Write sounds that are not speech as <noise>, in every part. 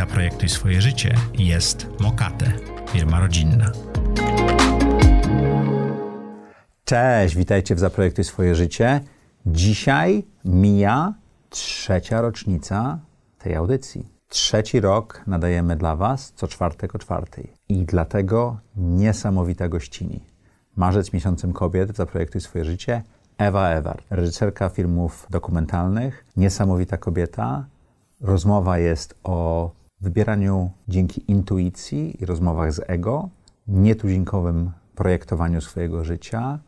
Zaprojektuj swoje życie jest Mokate, firma rodzinna. Cześć, witajcie w Zaprojektuj swoje życie. Dzisiaj mija trzecia rocznica tej audycji. Trzeci rok nadajemy dla Was co czwartek o czwartej. I dlatego niesamowita gościni. Marzec miesiącem kobiet w Zaprojektuj swoje życie Ewa Ewart, reżyserka filmów dokumentalnych, niesamowita kobieta. Rozmowa jest o wybieraniu dzięki intuicji i rozmowach z ego, nietuzinkowym projektowaniu swojego życia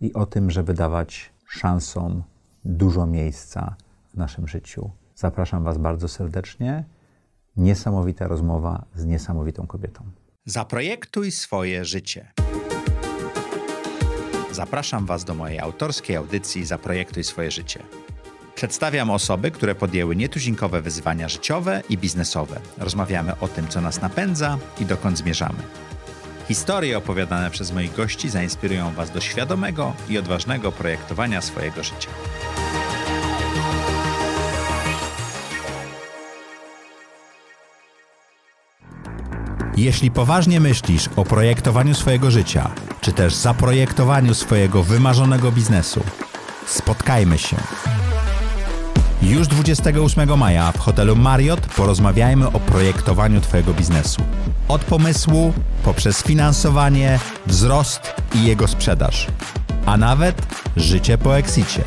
i o tym, żeby dawać szansom dużo miejsca w naszym życiu. Zapraszam Was bardzo serdecznie. Niesamowita rozmowa z niesamowitą kobietą. Zaprojektuj swoje życie. Zapraszam Was do mojej autorskiej audycji Zaprojektuj swoje życie. Przedstawiam osoby, które podjęły nietuzinkowe wyzwania życiowe i biznesowe. Rozmawiamy o tym, co nas napędza i dokąd zmierzamy. Historie opowiadane przez moich gości zainspirują Was do świadomego i odważnego projektowania swojego życia. Jeśli poważnie myślisz o projektowaniu swojego życia, czy też zaprojektowaniu swojego wymarzonego biznesu, spotkajmy się. Już 28 maja w hotelu Marriott porozmawiajmy o projektowaniu Twojego biznesu. Od pomysłu, poprzez finansowanie, wzrost i jego sprzedaż. A nawet życie po exicie.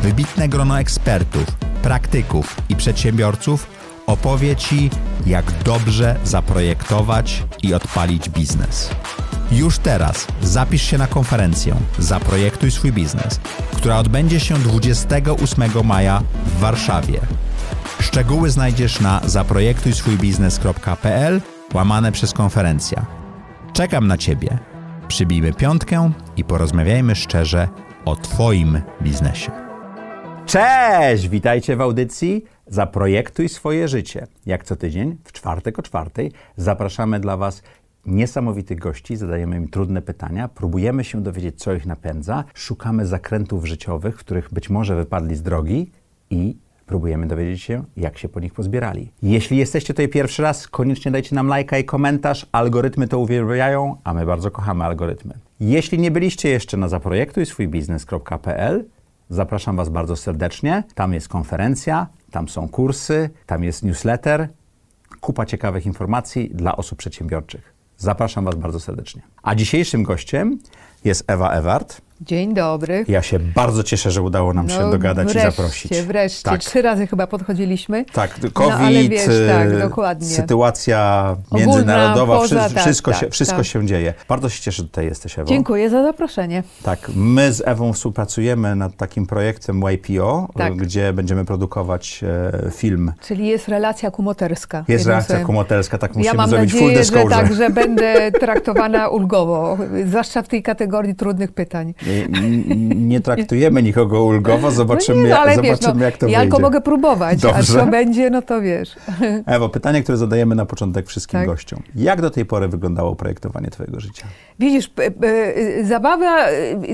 Wybitne grono ekspertów, praktyków i przedsiębiorców opowie Ci, jak dobrze zaprojektować i odpalić biznes. Już teraz zapisz się na konferencję Zaprojektuj swój biznes, która odbędzie się 28 maja w Warszawie. Szczegóły znajdziesz na zaprojektujswójbiznes.pl łamane przez konferencja. Czekam na Ciebie. Przybijmy piątkę i porozmawiajmy szczerze o Twoim biznesie. Cześć! Witajcie w audycji Zaprojektuj swoje życie. Jak co tydzień, w czwartek o czwartej, zapraszamy dla Was niesamowitych gości, zadajemy im trudne pytania, próbujemy się dowiedzieć, co ich napędza, szukamy zakrętów życiowych, w których być może wypadli z drogi i próbujemy dowiedzieć się, jak się po nich pozbierali. Jeśli jesteście tutaj pierwszy raz, koniecznie dajcie nam lajka i komentarz. Algorytmy to uwielbiają, a my bardzo kochamy algorytmy. Jeśli nie byliście jeszcze na zaprojektujswójbiznes.pl, zapraszam Was bardzo serdecznie. Tam jest konferencja, tam są kursy, tam jest newsletter, kupa ciekawych informacji dla osób przedsiębiorczych. Zapraszam Was bardzo serdecznie. A dzisiejszym gościem jest Ewa Ewart. Dzień dobry. Ja się bardzo cieszę, że udało nam się No, dogadać wreszcie, i zaprosić. Wreszcie, Tak. Trzy razy chyba podchodziliśmy. Tak, No, COVID, ale wiesz, tak, y, dokładnie. sytuacja Ogólna, międzynarodowa, poza, wszy- tak, wszystko, tak, się, wszystko tak. się dzieje. Bardzo się cieszę, że tutaj jesteś, Ewo. Dziękuję za zaproszenie. Tak, my z Ewą współpracujemy nad takim projektem YPO, Tak. gdzie będziemy produkować e, film. Czyli jest relacja kumoterska. Jest słowem. kumoterska, tak musimy Ja mam zrobić full nadzieję, że disclosure. tak, że będę traktowana ulgowo, <laughs> zwłaszcza w tej kategorii trudnych pytań. Nie, traktujemy nikogo ulgowo, zobaczymy, no nie, no, ale jak, wiesz, zobaczymy no, jak to ja wyjdzie. tylko mogę próbować, Dobrze. a co będzie, no to wiesz. <laughs> Ewo, pytanie, które zadajemy na początek wszystkim Tak. gościom. Jak do tej pory wyglądało projektowanie twojego życia? Widzisz, zabawa,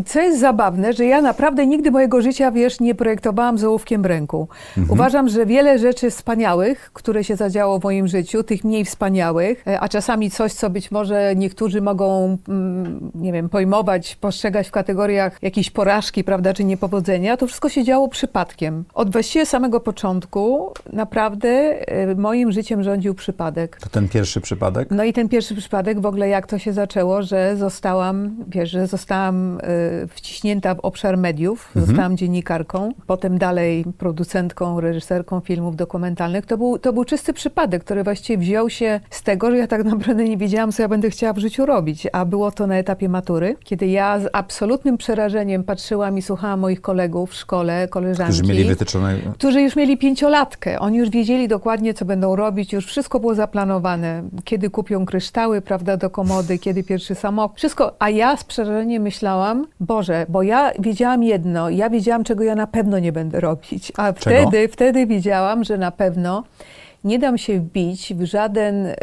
co jest zabawne, że ja naprawdę nigdy mojego życia, wiesz, nie projektowałam z ołówkiem w ręku. Mhm. Uważam, że wiele rzeczy wspaniałych, które się zadziało w moim życiu, tych mniej wspaniałych, e, a czasami coś, co być może niektórzy mogą, mm, nie wiem, pojmować, postrzegać w kategoriach jakiejś porażki, prawda, czy niepowodzenia, to wszystko się działo przypadkiem. Od właściwie samego początku naprawdę e, moim życiem rządził przypadek. To ten pierwszy przypadek? No i ten pierwszy przypadek, w ogóle jak to się zaczęło, że zostałam, wiesz, że zostałam y, wciśnięta w obszar mediów, zostałam dziennikarką, potem dalej producentką, reżyserką filmów dokumentalnych. To był, to był czysty przypadek, który właściwie wziął się z tego, że ja tak naprawdę nie wiedziałam, co ja będę chciała w życiu robić, a było to na etapie matury, kiedy ja z absolutnym przerażeniem patrzyłam i słuchałam moich kolegów w szkole, koleżanki Którzy mieli wytyczone... którzy już mieli pięciolatkę. Oni już wiedzieli dokładnie, co będą robić, już wszystko było zaplanowane. Kiedy kupią kryształy, prawda, do komody, kiedy pierwszy samochód. Wszystko. A ja z przerażeniem myślałam, Boże, bo ja wiedziałam jedno, ja wiedziałam, czego ja na pewno nie będę robić. A wtedy, wtedy wiedziałam, że na pewno nie dam się wbić w, żaden, e,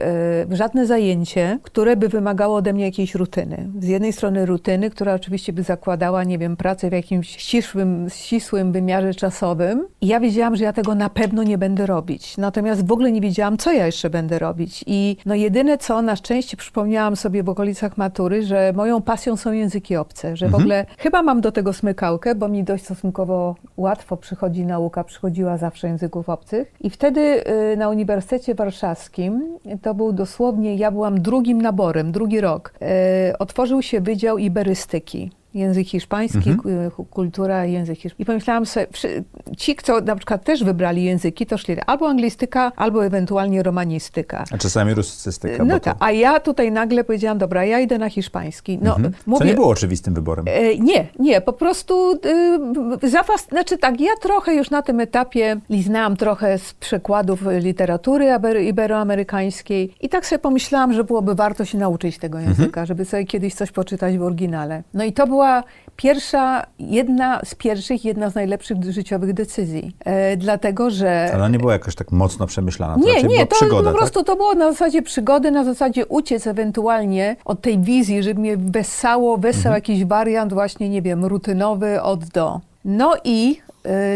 w żadne zajęcie, które by wymagało ode mnie jakiejś rutyny. Z jednej strony rutyny, która oczywiście by zakładała, nie wiem, pracę w jakimś ścisłym, ścisłym wymiarze czasowym. I ja wiedziałam, że ja tego na pewno nie będę robić. Natomiast w ogóle nie wiedziałam, co ja jeszcze będę robić. I no jedyne co, na szczęście przypomniałam sobie w okolicach matury, że moją pasją są języki obce, że w ogóle chyba mam do tego smykałkę, bo mi dość stosunkowo łatwo przychodzi nauka, przychodziła zawsze języków obcych. I wtedy y, na Uniwersytecie Warszawskim, to był dosłownie, ja byłam drugim naborem, drugi rok, y, otworzył się Wydział Iberystyki język hiszpański, Mhm. ku- kultura, język hiszpański. I pomyślałam sobie, ci, co na przykład też wybrali języki, to szli albo anglistyka, albo ewentualnie romanistyka. A czasami rusystyka. No bo to, tak, a ja tutaj nagle powiedziałam, dobra, ja idę na hiszpański. No, Mhm. Co mówię, nie było oczywistym wyborem. E, Nie, nie, po prostu y, zafas, znaczy tak, ja trochę już na tym etapie liznałam trochę z przekładów literatury iberoamerykańskiej i tak sobie pomyślałam, że byłoby warto się nauczyć tego języka, żeby sobie kiedyś coś poczytać w oryginale. No i to była pierwsza, jedna z pierwszych, jedna z najlepszych życiowych decyzji, e, dlatego, że... Ale ona nie była jakoś tak mocno przemyślana. To Nie, nie, była to przygoda, po prostu tak? to było na zasadzie przygody, na zasadzie uciec ewentualnie od tej wizji, żeby mnie wesało, wesał Mhm. jakiś wariant właśnie, nie wiem, rutynowy od do. No i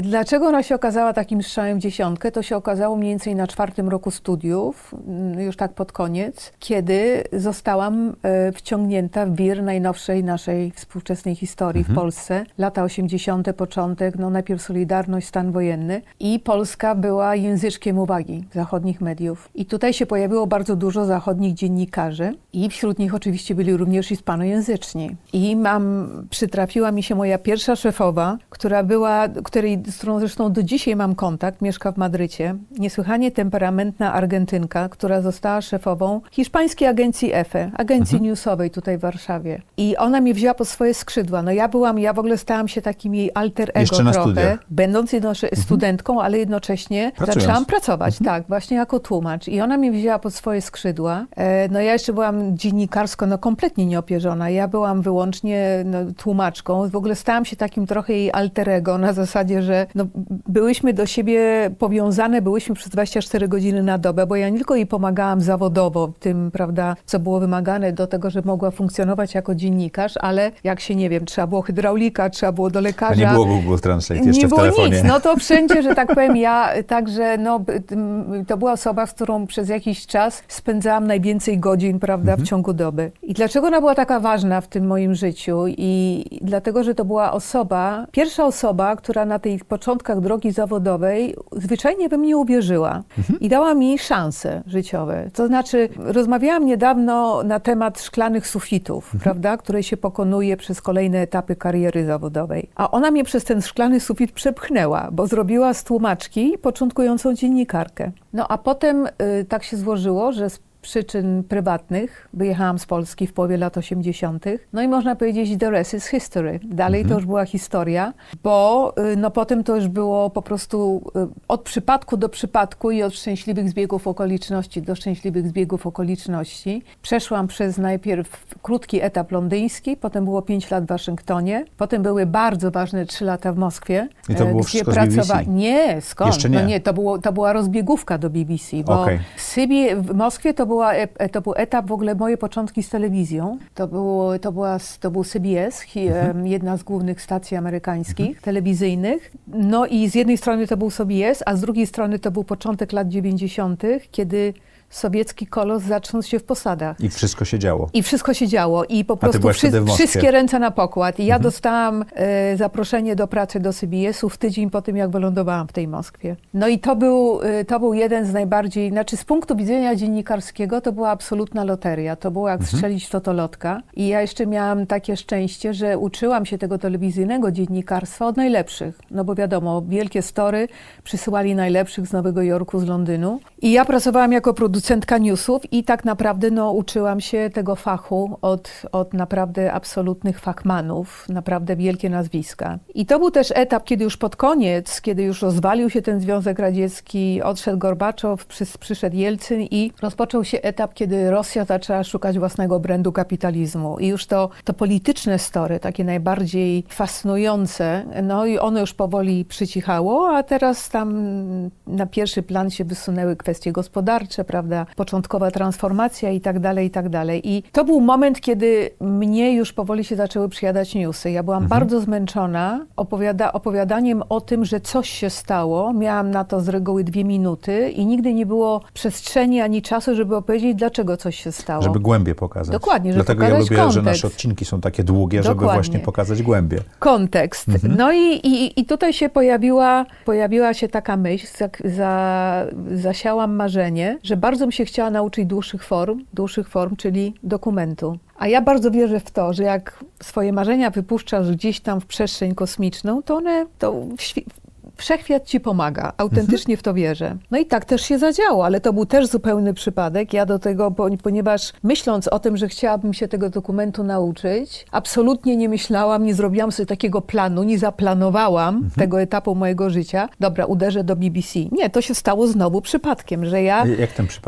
dlaczego ona się okazała takim strzałem w dziesiątkę? To się okazało mniej więcej na czwartym roku studiów, mm, już tak pod koniec, kiedy zostałam y, wciągnięta w wir najnowszej naszej współczesnej historii Mhm. w Polsce. Lata 80., początek, no najpierw Solidarność, stan wojenny i Polska była języczkiem uwagi zachodnich mediów. I tutaj się pojawiło bardzo dużo zachodnich dziennikarzy i wśród nich oczywiście byli również hispanojęzyczni. I mam, przytrafiła mi się moja pierwsza szefowa, która była, której, z którą zresztą do dzisiaj mam kontakt, mieszka w Madrycie, niesłychanie temperamentna Argentynka, która została szefową hiszpańskiej agencji EFE, agencji newsowej tutaj w Warszawie. I ona mnie wzięła pod swoje skrzydła. No ja byłam, ja w ogóle stałam się takim jej alter ego Jeszcze na trochę, studiach. będąc jednocześnie studentką, ale jednocześnie Pracując. zaczęłam pracować, tak, właśnie jako tłumacz. I ona mnie wzięła pod swoje skrzydła. E, No ja jeszcze byłam dziennikarsko no kompletnie nieopierzona. Ja byłam wyłącznie no, tłumaczką. W ogóle stałam się takim trochę jej alter ego na zasadzie, że no, byłyśmy do siebie powiązane, byłyśmy przez 24 godziny na dobę, bo ja nie tylko jej pomagałam zawodowo w tym, prawda, co było wymagane do tego, żeby mogła funkcjonować jako dziennikarz, ale jak się, nie wiem, trzeba było hydraulika, trzeba było do lekarza. nie było Google Translate jeszcze nie w było telefonie. nic. No to <laughs> wszędzie, że tak powiem, ja także, no, to była osoba, z którą przez jakiś czas spędzałam najwięcej godzin, prawda, Mhm. w ciągu doby. I dlaczego ona była taka ważna w tym moim życiu? I dlatego, że to była osoba, pierwsza osoba, która na tych początkach drogi zawodowej zwyczajnie we mnie uwierzyła Mhm. i dała mi szanse życiowe. To znaczy, rozmawiałam niedawno na temat szklanych sufitów, Mhm. prawda, które się pokonuje przez kolejne etapy kariery zawodowej. A ona mnie przez ten szklany sufit przepchnęła, bo zrobiła z tłumaczki początkującą dziennikarkę. No a potem y, tak się złożyło, że z przyczyn prywatnych wyjechałam z Polski w połowie lat 80. No i można powiedzieć, the rest is history. Dalej to już była historia, bo y, no potem to już było po prostu y, od przypadku do przypadku i od szczęśliwych zbiegów okoliczności do szczęśliwych zbiegów okoliczności. Przeszłam przez najpierw krótki etap londyński, potem było 5 lat w Waszyngtonie, potem były bardzo ważne 3 lata w Moskwie. I to e, było gdzie wszystko z BBC? pracowa- Nie, skąd? Jeszcze nie. No nie, to, było, to była rozbiegówka do BBC, bo Okej. w Sybie, w Moskwie to, była, e- to był etap w ogóle moje początki z telewizją. To, było, to, była, to był CBS, em, jedna z głównych stacji amerykańskich, telewizyjnych. No i z jednej strony to był CBS, a z drugiej strony to był początek lat 90., kiedy sowiecki kolos zaczął się w posadach. I wszystko się działo. I wszystko się działo i po prostu byłaś wtedy w Moskwie. wszystkie ręce na pokład. I ja dostałam e, zaproszenie do pracy do CBS-u w tydzień po tym, jak wylądowałam w tej Moskwie. No i to był, e, to był jeden z najbardziej, znaczy z punktu widzenia dziennikarskiego to była absolutna loteria. To było jak strzelić w totolotka. I ja jeszcze miałam takie szczęście, że uczyłam się tego telewizyjnego dziennikarstwa od najlepszych. No bo wiadomo, wielkie story przysyłali najlepszych z Nowego Jorku, z Londynu. I ja pracowałam jako producent producentka newsów i tak naprawdę no, uczyłam się tego fachu od, od naprawdę absolutnych fachmanów, naprawdę wielkie nazwiska. I to był też etap, kiedy już pod koniec, kiedy już rozwalił się ten Związek Radziecki, odszedł Gorbaczow, przy, przyszedł Jelcyn i rozpoczął się etap, kiedy Rosja zaczęła szukać własnego brandu kapitalizmu. I już to, to polityczne story, takie najbardziej fascynujące, no i ono już powoli przycichało, a teraz tam na pierwszy plan się wysunęły kwestie gospodarcze, prawda, początkowa transformacja i tak dalej, i tak dalej. I to był moment, kiedy mnie już powoli się zaczęły przyjadać newsy. Ja byłam mhm. bardzo zmęczona opowiada, opowiadaniem o tym, że coś się stało. Miałam na to z reguły dwie minuty i nigdy nie było przestrzeni ani czasu, żeby opowiedzieć, dlaczego coś się stało. Żeby głębie pokazać. Dokładnie, żeby Dlatego ja lubię, kontekst. że nasze odcinki są takie długie, Dokładnie. żeby właśnie pokazać głębie. Kontekst. Mhm. No i, i, i tutaj się pojawiła, pojawiła się taka myśl, za, za, zasiałam marzenie, że bardzo bym się chciała nauczyć dłuższych form, dłuższych form, czyli dokumentu. A ja bardzo wierzę w to, że jak swoje marzenia wypuszczasz gdzieś tam w przestrzeń kosmiczną, to one to Wszechświat ci pomaga, autentycznie w to wierzę. No i tak też się zadziało, ale to był też zupełny przypadek. Ja do tego, ponieważ myśląc o tym, że chciałabym się tego dokumentu nauczyć, absolutnie nie myślałam, nie zrobiłam sobie takiego planu, nie zaplanowałam mhm. tego etapu mojego życia. Dobra, uderzę do BBC. Nie, to się stało znowu przypadkiem, że ja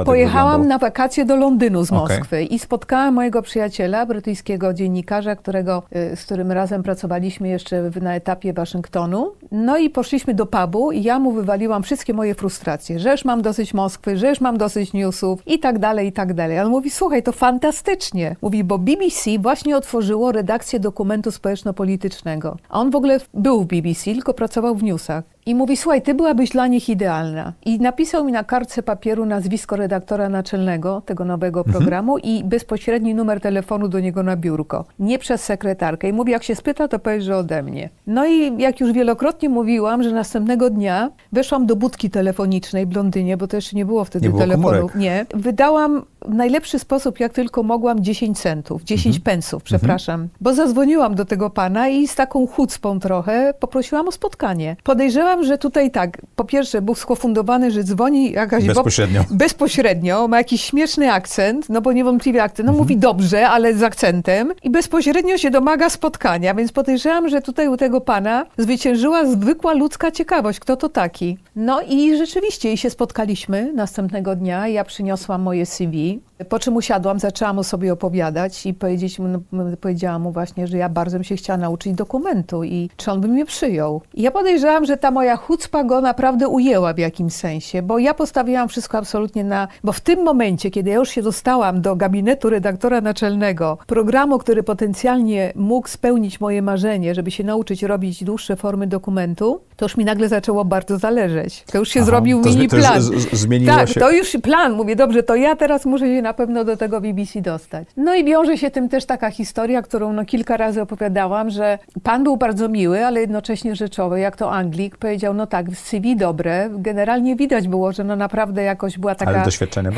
pojechałam wyglądał? na wakacje do Londynu z Moskwy okay. i spotkałam mojego przyjaciela, brytyjskiego dziennikarza, którego, y, z którym razem pracowaliśmy jeszcze na etapie Waszyngtonu. No i poszliśmy do do pubu i ja mu wywaliłam wszystkie moje frustracje, że już mam dosyć Moskwy, że już mam dosyć newsów i tak dalej, i tak dalej. On mówi, słuchaj, to fantastycznie. Mówi, bo BBC właśnie otworzyło redakcję dokumentu społeczno-politycznego. A on w ogóle był w BBC, tylko pracował w newsach. I mówi, słuchaj, ty byłabyś dla nich idealna. I napisał mi na kartce papieru nazwisko redaktora naczelnego tego nowego mhm. programu i bezpośredni numer telefonu do niego na biurko. Nie przez sekretarkę. I mówi, jak się spyta, to powiedz, że ode mnie. No i jak już wielokrotnie mówiłam, że następnego dnia weszłam do budki telefonicznej w Londynie, bo jeszcze nie było wtedy nie było telefonów. Komórek. Nie. Wydałam w najlepszy sposób, jak tylko mogłam, 10 centów, 10 mhm. pensów, przepraszam. Mhm. Bo zadzwoniłam do tego pana i z taką chucpą trochę poprosiłam o spotkanie. Podejrzewam, że tutaj tak, po pierwsze był skofundowany, że dzwoni jakaś... Bezpośrednio. Bo, <laughs> bezpośrednio, ma jakiś śmieszny akcent, no bo niewątpliwie akcent, no mhm. mówi dobrze, ale z akcentem i bezpośrednio się domaga spotkania, więc podejrzewam, że tutaj u tego pana zwyciężyła zwykła ludzka ciekawość, kto to taki. No i rzeczywiście, i się spotkaliśmy następnego dnia, ja przyniosłam moje CV, Thank you. Po czym usiadłam, zaczęłam o sobie opowiadać i powiedzieć, no, powiedziałam mu właśnie, że ja bardzo bym się chciała nauczyć dokumentu i czy on by mnie przyjął. I ja podejrzewam, że ta moja chucpa go naprawdę ujęła w jakimś sensie, bo ja postawiłam wszystko absolutnie na... Bo w tym momencie, kiedy ja już się dostałam do gabinetu redaktora naczelnego programu, który potencjalnie mógł spełnić moje marzenie, żeby się nauczyć robić dłuższe formy dokumentu, to już mi nagle zaczęło bardzo zależeć. To już się Aha, zrobił mini plan. zmieniło tak, się. to już plan. Mówię, dobrze, to ja teraz muszę się na pewno do tego BBC dostać. No i wiąże się tym też taka historia, którą no kilka razy opowiadałam, że pan był bardzo miły, ale jednocześnie rzeczowy, jak to Anglik. Powiedział, no tak, w CV dobre. Generalnie widać było, że no naprawdę jakoś była taka ale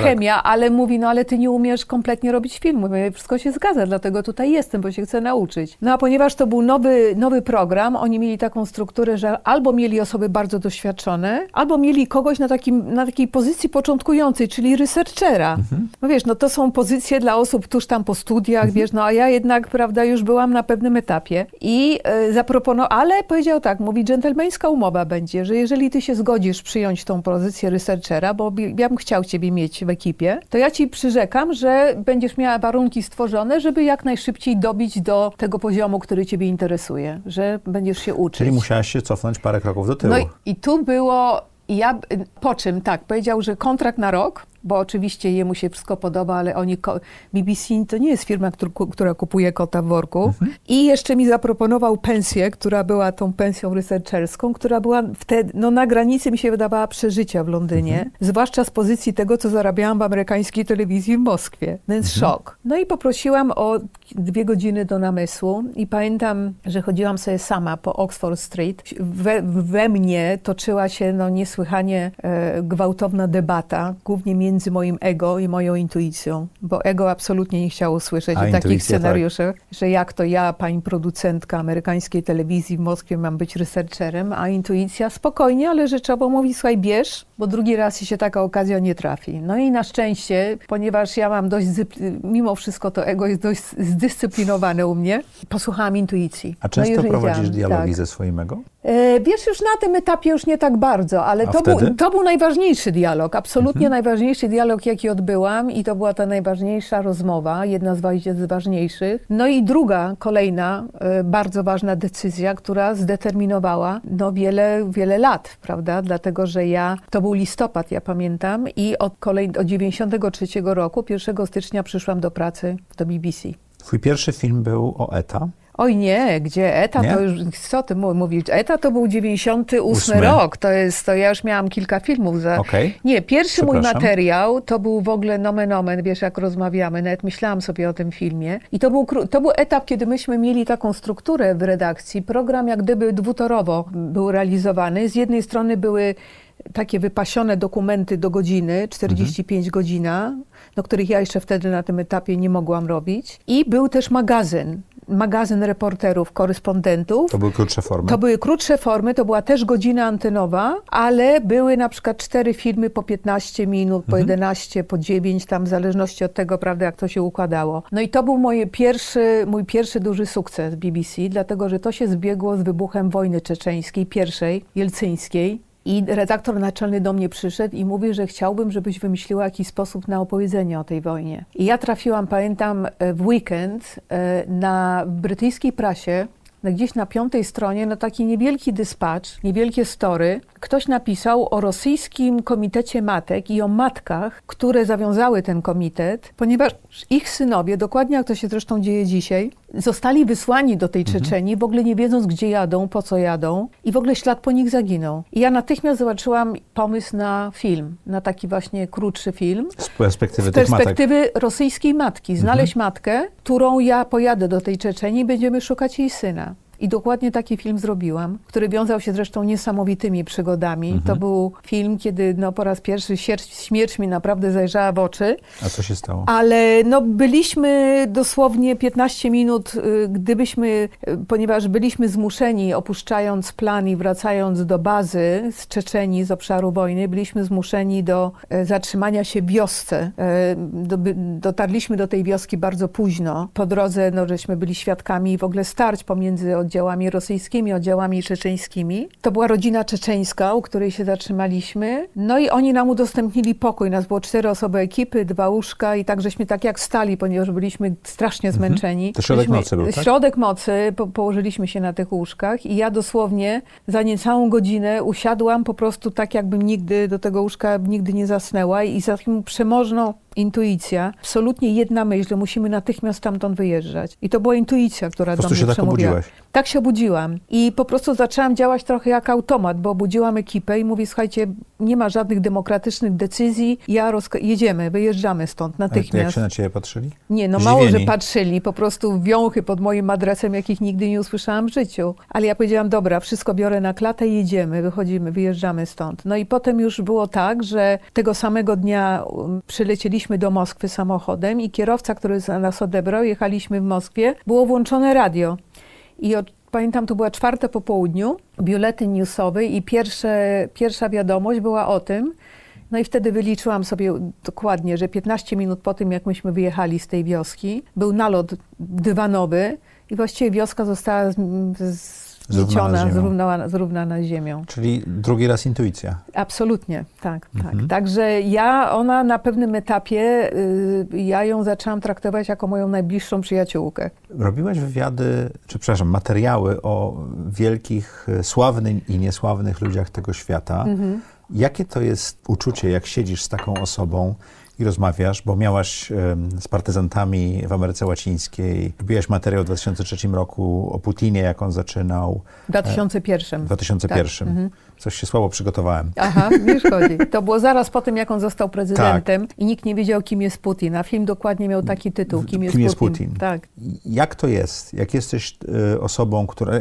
chemia, ale mówi, no ale ty nie umiesz kompletnie robić filmu. Wszystko się zgadza, dlatego tutaj jestem, bo się chcę nauczyć. No a ponieważ to był nowy, nowy program, oni mieli taką strukturę, że albo mieli osoby bardzo doświadczone, albo mieli kogoś na, takim, na takiej pozycji początkującej, czyli researchera. Mhm. No wiesz, no to są pozycje dla osób tuż tam po studiach, mhm. wiesz, no a ja jednak, prawda, już byłam na pewnym etapie i y, zaproponował, ale powiedział tak, mówi, dżentelmeńska umowa będzie, że jeżeli ty się zgodzisz przyjąć tą pozycję researchera, bo ja bym chciał ciebie mieć w ekipie, to ja ci przyrzekam, że będziesz miała warunki stworzone, żeby jak najszybciej dobić do tego poziomu, który ciebie interesuje, że będziesz się uczyć. Czyli musiałaś się cofnąć parę kroków do tyłu. No i, i tu było, ja, po czym tak, powiedział, że kontrakt na rok, bo oczywiście jemu się wszystko podoba, ale oni, BBC to nie jest firma, która kupuje kota w worku. Mhm. I jeszcze mi zaproponował pensję, która była tą pensją researcherską, która była wtedy, no na granicy mi się wydawała przeżycia w Londynie, mhm. zwłaszcza z pozycji tego, co zarabiałam w amerykańskiej telewizji w Moskwie. Więc mhm. szok. No i poprosiłam o dwie godziny do namysłu i pamiętam, że chodziłam sobie sama po Oxford Street. We, we mnie toczyła się no niesłychanie e, gwałtowna debata, głównie między między moim ego i moją intuicją, bo ego absolutnie nie chciało słyszeć A o takich tak. scenariuszach, że jak to ja, pani producentka amerykańskiej telewizji w Moskwie mam być researcherem, a intuicja spokojnie, ale rzeczowo mówi, słuchaj, bierz, bo drugi raz się taka okazja nie trafi. No i na szczęście, ponieważ ja mam dość, mimo wszystko to ego jest dość zdyscyplinowane u mnie, posłuchałam intuicji. A No często już prowadzisz wiedziałam, dialogi tak. ze swoim ego? E, Wiesz, już na tym etapie już nie tak bardzo, ale to był? Mhm. to był najważniejszy dialog, absolutnie najważniejszy dialog, jaki odbyłam i to była ta najważniejsza rozmowa, jedna z wa- z ważniejszych. No i druga, kolejna, e, bardzo ważna decyzja, która zdeterminowała no, wiele, wiele lat, prawda, dlatego, że ja, to był listopad, ja pamiętam i od, kolej, od 93 roku, 1 stycznia przyszłam do pracy do BBC. Twój pierwszy film był o ETA. Oj nie, gdzie ETA Nie? to już, co ty mówisz? ETA to był 98 Ósmy. rok, to jest, to ja już miałam kilka filmów za... Okej. Nie, pierwszy mój materiał to był w ogóle nomen omen, wiesz jak rozmawiamy, nawet myślałam sobie o tym filmie. I to był, to był etap, kiedy myśmy mieli taką strukturę w redakcji, program jak gdyby dwutorowo był realizowany. Z jednej strony były takie wypasione dokumenty do godziny, 45 godzina, do których ja jeszcze wtedy na tym etapie nie mogłam robić. I był też magazyn, magazyn reporterów, korespondentów. To były krótsze formy. To były krótsze formy, to była też godzina antenowa, ale były na przykład cztery filmy po 15 minut, po 11, po 9, tam w zależności od tego, prawda, jak to się układało. No i to był moje pierwszy, mój pierwszy duży sukces BBC, dlatego że to się zbiegło z wybuchem wojny czeczeńskiej, pierwszej, jelcyńskiej. I redaktor naczelny do mnie przyszedł i mówi, że chciałbym, żebyś wymyśliła jakiś sposób na opowiedzenie o tej wojnie. I ja trafiłam, pamiętam, e, w weekend e, na brytyjskiej prasie, gdzieś na piątej stronie, na taki niewielki dyspatch, niewielkie story, ktoś napisał o rosyjskim komitecie matek i o matkach, które zawiązały ten komitet, ponieważ ich synowie, dokładnie jak to się zresztą dzieje dzisiaj, zostali wysłani do tej Czeczenii, w ogóle nie wiedząc, gdzie jadą, po co jadą i w ogóle ślad po nich zaginął. I ja natychmiast zobaczyłam pomysł na film, na taki właśnie krótszy film. Z perspektywy Z tych matek. perspektywy rosyjskiej matki. Znaleźć Mhm. matkę, którą ja pojadę do tej Czeczenii i będziemy szukać jej syna. I dokładnie taki film zrobiłam, który wiązał się zresztą niesamowitymi przygodami. Mhm. To był film, kiedy no, po raz pierwszy śmierć, śmierć mi naprawdę zajrzała w oczy. A co się stało? Ale no, byliśmy dosłownie 15 minut, y, gdybyśmy, y, ponieważ byliśmy zmuszeni, opuszczając plan i wracając do bazy z Czeczenii, z obszaru wojny, byliśmy zmuszeni do e, zatrzymania się w wiosce. E, Dotarliśmy do tej wioski bardzo późno. Po drodze no, żeśmy byli świadkami w ogóle starć pomiędzy oddziałami rosyjskimi, oddziałami czeczeńskimi. To była rodzina czeczeńska, u której się zatrzymaliśmy. No i oni nam udostępnili pokój. Nas było cztery osoby ekipy, dwa łóżka i tak żeśmy tak jak stali, ponieważ byliśmy strasznie zmęczeni. Mhm. To środek Byliśmy- nocy był, tak? Środek nocy, po, położyliśmy się na tych łóżkach i ja dosłownie za niecałą godzinę usiadłam po prostu tak, jakbym nigdy do tego łóżka nigdy nie zasnęła i za taką przemożną intuicja, absolutnie jedna myśl, że musimy natychmiast stamtąd wyjeżdżać. I to była intuicja, która do mnie się tak przemówiła. obudziłaś. Tak się obudziłam i po prostu zaczęłam działać trochę jak automat, bo obudziłam ekipę i mówię, słuchajcie, nie ma żadnych demokratycznych decyzji, ja jedziemy, wyjeżdżamy stąd A Jak natychmiast. się na ciebie patrzyli? Nie, no mało, że Zdziwieni. patrzyli, po prostu wiąchy pod moim adresem, jakich nigdy nie usłyszałam w życiu. Ale ja powiedziałam, dobra, wszystko biorę na klatę i jedziemy, wychodzimy, wyjeżdżamy stąd. No i potem już było tak, że tego samego dnia um, przylecieliśmy do Moskwy samochodem i kierowca, który nas odebrał, jechaliśmy w Moskwie, było włączone radio. I od, pamiętam, to była czwarta po południu, biuletyn newsowy i pierwsze, pierwsza wiadomość była o tym, no i wtedy wyliczyłam sobie dokładnie, że 15 minut po tym, jak myśmy wyjechali z tej wioski, był nalot dywanowy i właściwie wioska została z- z- Zrównana zrównana, zrównana z ziemią. Czyli drugi raz intuicja. Absolutnie, tak, Mhm. tak. Także ja, ona na pewnym etapie, y, ja ją zaczęłam traktować jako moją najbliższą przyjaciółkę. Robiłaś wywiady, czy przepraszam, materiały o wielkich, e, sławnych i niesławnych ludziach tego świata. Mhm. Jakie to jest uczucie, jak siedzisz z taką osobą i rozmawiasz, bo miałaś z partyzantami w Ameryce Łacińskiej, robiłaś materiał w 2003 roku o Putinie, jak on zaczynał. W 2001. W 2001. Tak. Mhm. Coś się słabo przygotowałem. Aha, nie szkodzi. To było zaraz po tym, jak on został prezydentem tak. i nikt nie wiedział, kim jest Putin. A film dokładnie miał taki tytuł, kim jest, kim jest Putin. Putin. Tak. Jak to jest? Jak jesteś y, osobą, która...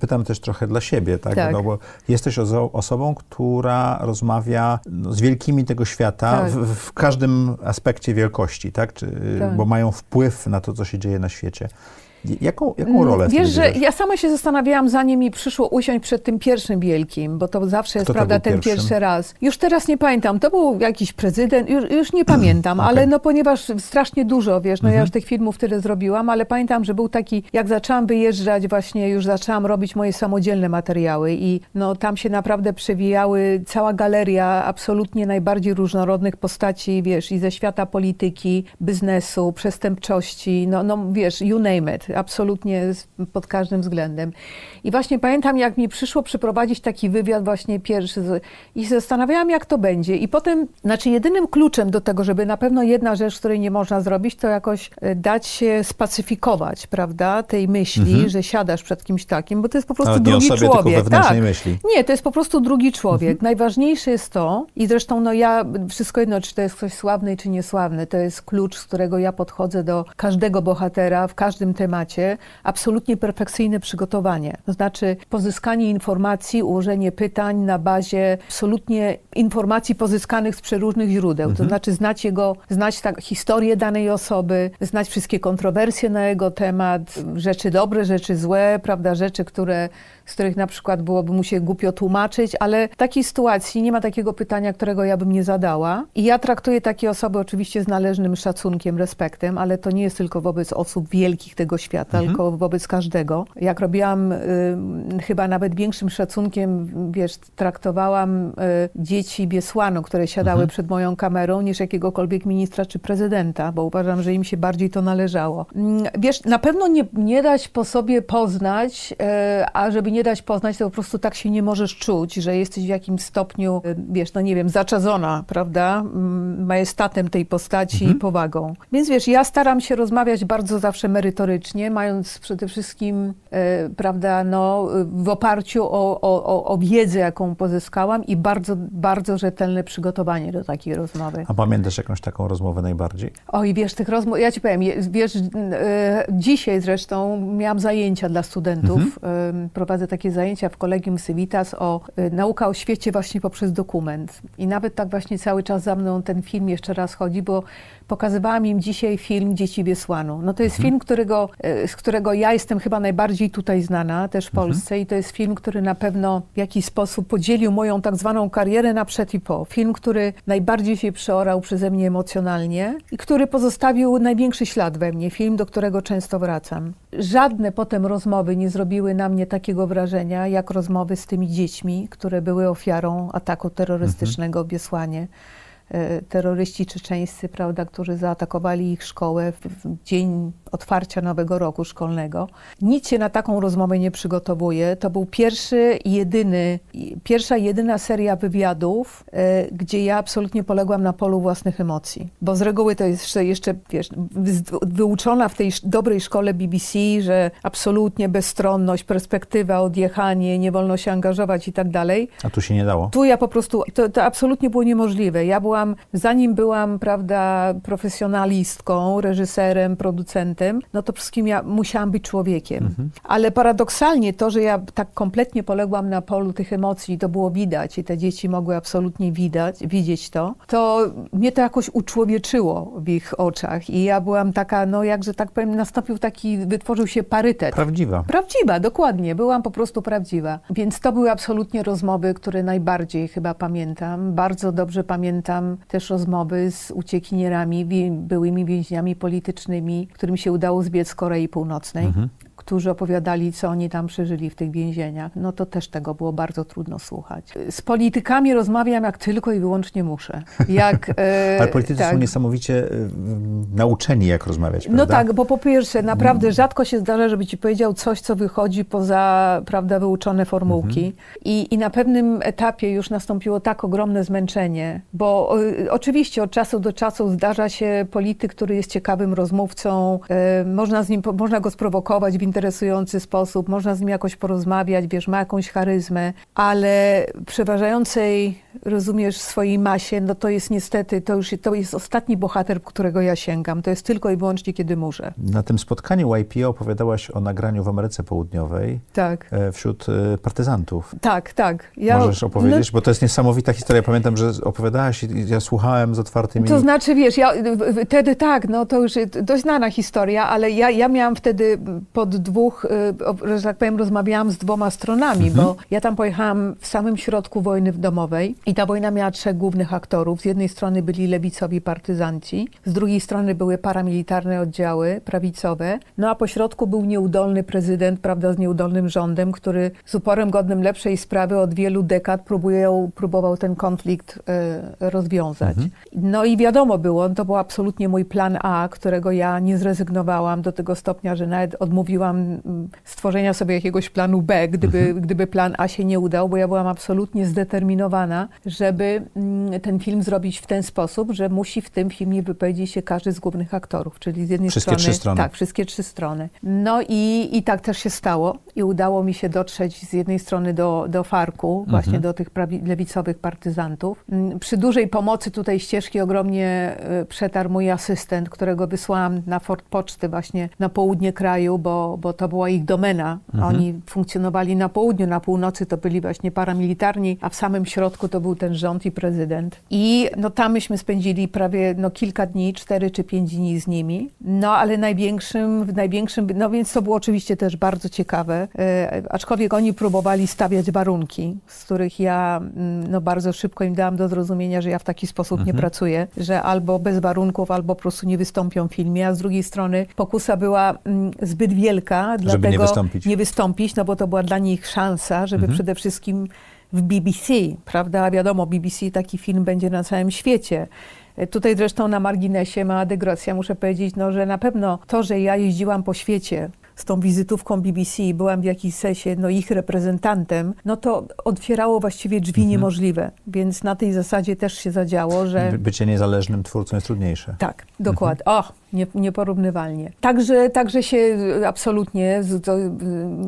Pytam też trochę dla siebie, tak? tak. No, bo jesteś osobą, która rozmawia no, z wielkimi tego świata tak. w, w, każdym aspekcie wielkości, tak? Czy, tak? Bo mają wpływ na to, co się dzieje na świecie. Jaką, jaką mm, rolę Wiesz, że ja sama się zastanawiałam, zanim mi przyszło usiąść przed tym pierwszym wielkim, bo to zawsze jest, Kto prawda, ten pierwszym? pierwszy raz. Już teraz nie pamiętam, to był jakiś prezydent, już, już nie pamiętam, <clears throat> okay. ale no ponieważ strasznie dużo, wiesz, no mhm. ja już tych filmów tyle zrobiłam, ale pamiętam, że był taki, jak zaczęłam wyjeżdżać właśnie, już zaczęłam robić moje samodzielne materiały i no tam się naprawdę przewijały cała galeria absolutnie najbardziej różnorodnych postaci, wiesz, i ze świata polityki, biznesu, przestępczości, no, no wiesz, you name it absolutnie pod każdym względem. I właśnie pamiętam, jak mi przyszło przeprowadzić taki wywiad właśnie pierwszy i zastanawiałam, jak to będzie. I potem, znaczy jedynym kluczem do tego, żeby na pewno jedna rzecz, której nie można zrobić, to jakoś e, dać się spacyfikować, prawda, tej myśli, mhm. że siadasz przed kimś takim, bo to jest po prostu Nawet drugi nie o sobie, człowiek. Tylko tak. myśli. Nie, to jest po prostu drugi człowiek. Mhm. Najważniejsze jest to, i zresztą no ja, wszystko jedno, czy to jest ktoś sławny, czy niesławny, to jest klucz, z którego ja podchodzę do każdego bohatera w każdym temacie, absolutnie perfekcyjne przygotowanie. To znaczy pozyskanie informacji, ułożenie pytań na bazie absolutnie informacji pozyskanych z przeróżnych źródeł. Mhm. To znaczy znać jego, znać tak, historię danej osoby, znać wszystkie kontrowersje na jego temat, rzeczy dobre, rzeczy złe, prawda, rzeczy, które z których na przykład byłoby mu się głupio tłumaczyć, ale w takiej sytuacji nie ma takiego pytania, którego ja bym nie zadała. I ja traktuję takie osoby oczywiście z należnym szacunkiem, respektem, ale to nie jest tylko wobec osób wielkich tego świata, mhm. tylko wobec każdego. Jak robiłam, y, chyba nawet większym szacunkiem, wiesz, traktowałam y, dzieci Biesłanu, które siadały mhm. przed moją kamerą, niż jakiegokolwiek ministra czy prezydenta, bo uważam, że im się bardziej to należało. Mm, wiesz, na pewno nie, nie dać po sobie poznać, y, a żeby nie dać poznać, to po prostu tak się nie możesz czuć, że jesteś w jakimś stopniu, e, wiesz, no nie wiem, zaczadzona, prawda, majestatem tej postaci mhm. i powagą. Więc wiesz, ja staram się rozmawiać bardzo zawsze merytorycznie, mając przede wszystkim, e, prawda, no, w oparciu o, o, o wiedzę, jaką pozyskałam i bardzo, bardzo rzetelne przygotowanie do takiej rozmowy. A pamiętasz jakąś taką rozmowę najbardziej? Oj, wiesz, tych rozmów, ja ci powiem, wiesz, e, dzisiaj zresztą miałam zajęcia dla studentów, mhm. prowadzę prowadzę takie zajęcia w Kolegium Civitas o y, nauka o świecie właśnie poprzez dokument. I nawet tak właśnie cały czas za mną ten film jeszcze raz chodzi, bo pokazywałam im dzisiaj film Dzieci Wiesłanu. No to jest mhm. film, którego, y, z którego ja jestem chyba najbardziej tutaj znana, też w mhm. Polsce i to jest film, który na pewno w jakiś sposób podzielił moją tak zwaną karierę na przed i po. Film, który najbardziej się przeorał przeze mnie emocjonalnie i który pozostawił największy ślad we mnie. Film, do którego często wracam. Żadne potem rozmowy nie zrobiły na mnie takiego wrażenia, jak rozmowy z tymi dziećmi, które były ofiarą ataku terrorystycznego mhm. w Biesłanie. E, terroryści czeczeńscy, prawda, którzy zaatakowali ich szkołę w, dzień otwarcia nowego roku szkolnego. Nic się na taką rozmowę nie przygotowuje. To był pierwszy jedyny, pierwsza jedyna seria wywiadów, e, gdzie ja absolutnie poległam na polu własnych emocji. Bo z reguły to jest jeszcze, jeszcze wiesz, wyuczona w tej dobrej szkole BBC, że absolutnie bezstronność, perspektywa, odjechanie, nie wolno się angażować i tak dalej. A tu się nie dało? Tu ja po prostu, to, to absolutnie było niemożliwe. Ja byłam byłam, zanim byłam, prawda, profesjonalistką, reżyserem, producentem, no to wszystkim ja musiałam być człowiekiem. Mhm. Ale paradoksalnie to, że ja tak kompletnie poległam na polu tych emocji, to było widać i te dzieci mogły absolutnie widać, widzieć to, to mnie to jakoś uczłowieczyło w ich oczach i ja byłam taka, no jakże tak powiem, nastąpił taki, wytworzył się parytet. Prawdziwa. Prawdziwa, dokładnie. Byłam po prostu prawdziwa. Więc to były absolutnie rozmowy, które najbardziej chyba pamiętam. Bardzo dobrze pamiętam też rozmowy z uciekinierami, byłymi więźniami politycznymi, którym się udało zbiec z Korei Północnej. Mhm którzy opowiadali, co oni tam przeżyli w tych więzieniach, no to też tego było bardzo trudno słuchać. Z politykami rozmawiam jak tylko i wyłącznie muszę. Jak, <laughs> e, Ale politycy tak. są niesamowicie e, nauczeni, jak rozmawiać, no prawda? No tak, bo po pierwsze, naprawdę mm. rzadko się zdarza, żeby ci powiedział coś, co wychodzi poza, prawda, wyuczone formułki. Mhm. I, I na pewnym etapie już nastąpiło tak ogromne zmęczenie, bo y, oczywiście od czasu do czasu zdarza się polityk, który jest ciekawym rozmówcą, y, można, z nim, można go sprowokować w interesujący sposób, można z nim jakoś porozmawiać, wiesz, ma jakąś charyzmę, ale przeważającej, rozumiesz, swojej masie, no to jest niestety, to już to jest ostatni bohater, którego ja sięgam. To jest tylko i wyłącznie, kiedy muszę. Na tym spotkaniu YPO opowiadałaś o nagraniu w Ameryce Południowej tak. E, wśród e, partyzantów. Tak, tak. Ja, Możesz opowiedzieć, no, bo to jest niesamowita historia. Pamiętam, że opowiadałaś i ja słuchałem z otwartymi... To znaczy, wiesz, ja wtedy tak, no to już dość znana historia, ale ja, ja miałam wtedy pod dwóch, e, że tak powiem, rozmawiałam z dwoma stronami, mhm. bo ja tam pojechałam w samym środku wojny domowej i ta wojna miała trzech głównych aktorów. Z jednej strony byli lewicowi partyzanci, z drugiej strony były paramilitarne oddziały prawicowe, no a po środku był nieudolny prezydent, prawda, z nieudolnym rządem, który z uporem godnym lepszej sprawy od wielu dekad próbuje, próbował ten konflikt y, rozwiązać. Mhm. No i wiadomo było, to był absolutnie mój plan A, którego ja nie zrezygnowałam do tego stopnia, że nawet odmówiłam mm, stworzenia sobie jakiegoś planu B, gdyby, mhm. gdyby plan A się nie udał, bo ja byłam absolutnie zdeterminowana, żeby mm, ten film zrobić w ten sposób, że musi w tym filmie wypowiedzieć się każdy z głównych aktorów, czyli z jednej wszystkie strony... Trzy strony. Tak, wszystkie trzy strony. No i, i tak też się stało i udało mi się dotrzeć z jednej strony do, do Farku, mhm. właśnie do tych prawi, lewicowych partyzantów. Mm, przy dużej pomocy tutaj ścieżki ogromnie y, przetarł mój asystent, którego wysłałam na Fort Poczty właśnie na południe kraju, bo, bo to była ich domena. Mhm. Oni funkcjonowali na południu, na północy to byli właśnie paramilitarni, a w samym środku to był ten rząd i prezydent. I no tam myśmy spędzili prawie no, kilka dni, cztery czy pięć dni z nimi. No ale największym, największym, no więc to było oczywiście też bardzo ciekawe, e, aczkolwiek oni próbowali stawiać warunki, z których ja mm, no, bardzo szybko im dałam do zrozumienia, że ja w taki sposób mhm. nie pracuję, że albo bez warunków, albo po prostu nie wystąpią w filmie, a z drugiej strony pokusa była mm, zbyt wielka, żeby dlatego nie wystąpić. nie wystąpić, no bo to była dla nich szansa, żeby mhm. przede wszystkim w BBC, prawda? Wiadomo, BBC taki film będzie na całym świecie. Tutaj zresztą na marginesie mała dygresja, muszę powiedzieć, no, że na pewno to, że ja jeździłam po świecie z tą wizytówką BBC i byłam w jakimś sensie no, ich reprezentantem, no to otwierało właściwie drzwi mhm. niemożliwe. Więc na tej zasadzie też się zadziało, że... Bycie niezależnym twórcą jest trudniejsze. Tak, dokładnie. Mhm. O, nie, nieporównywalnie. Także, także się absolutnie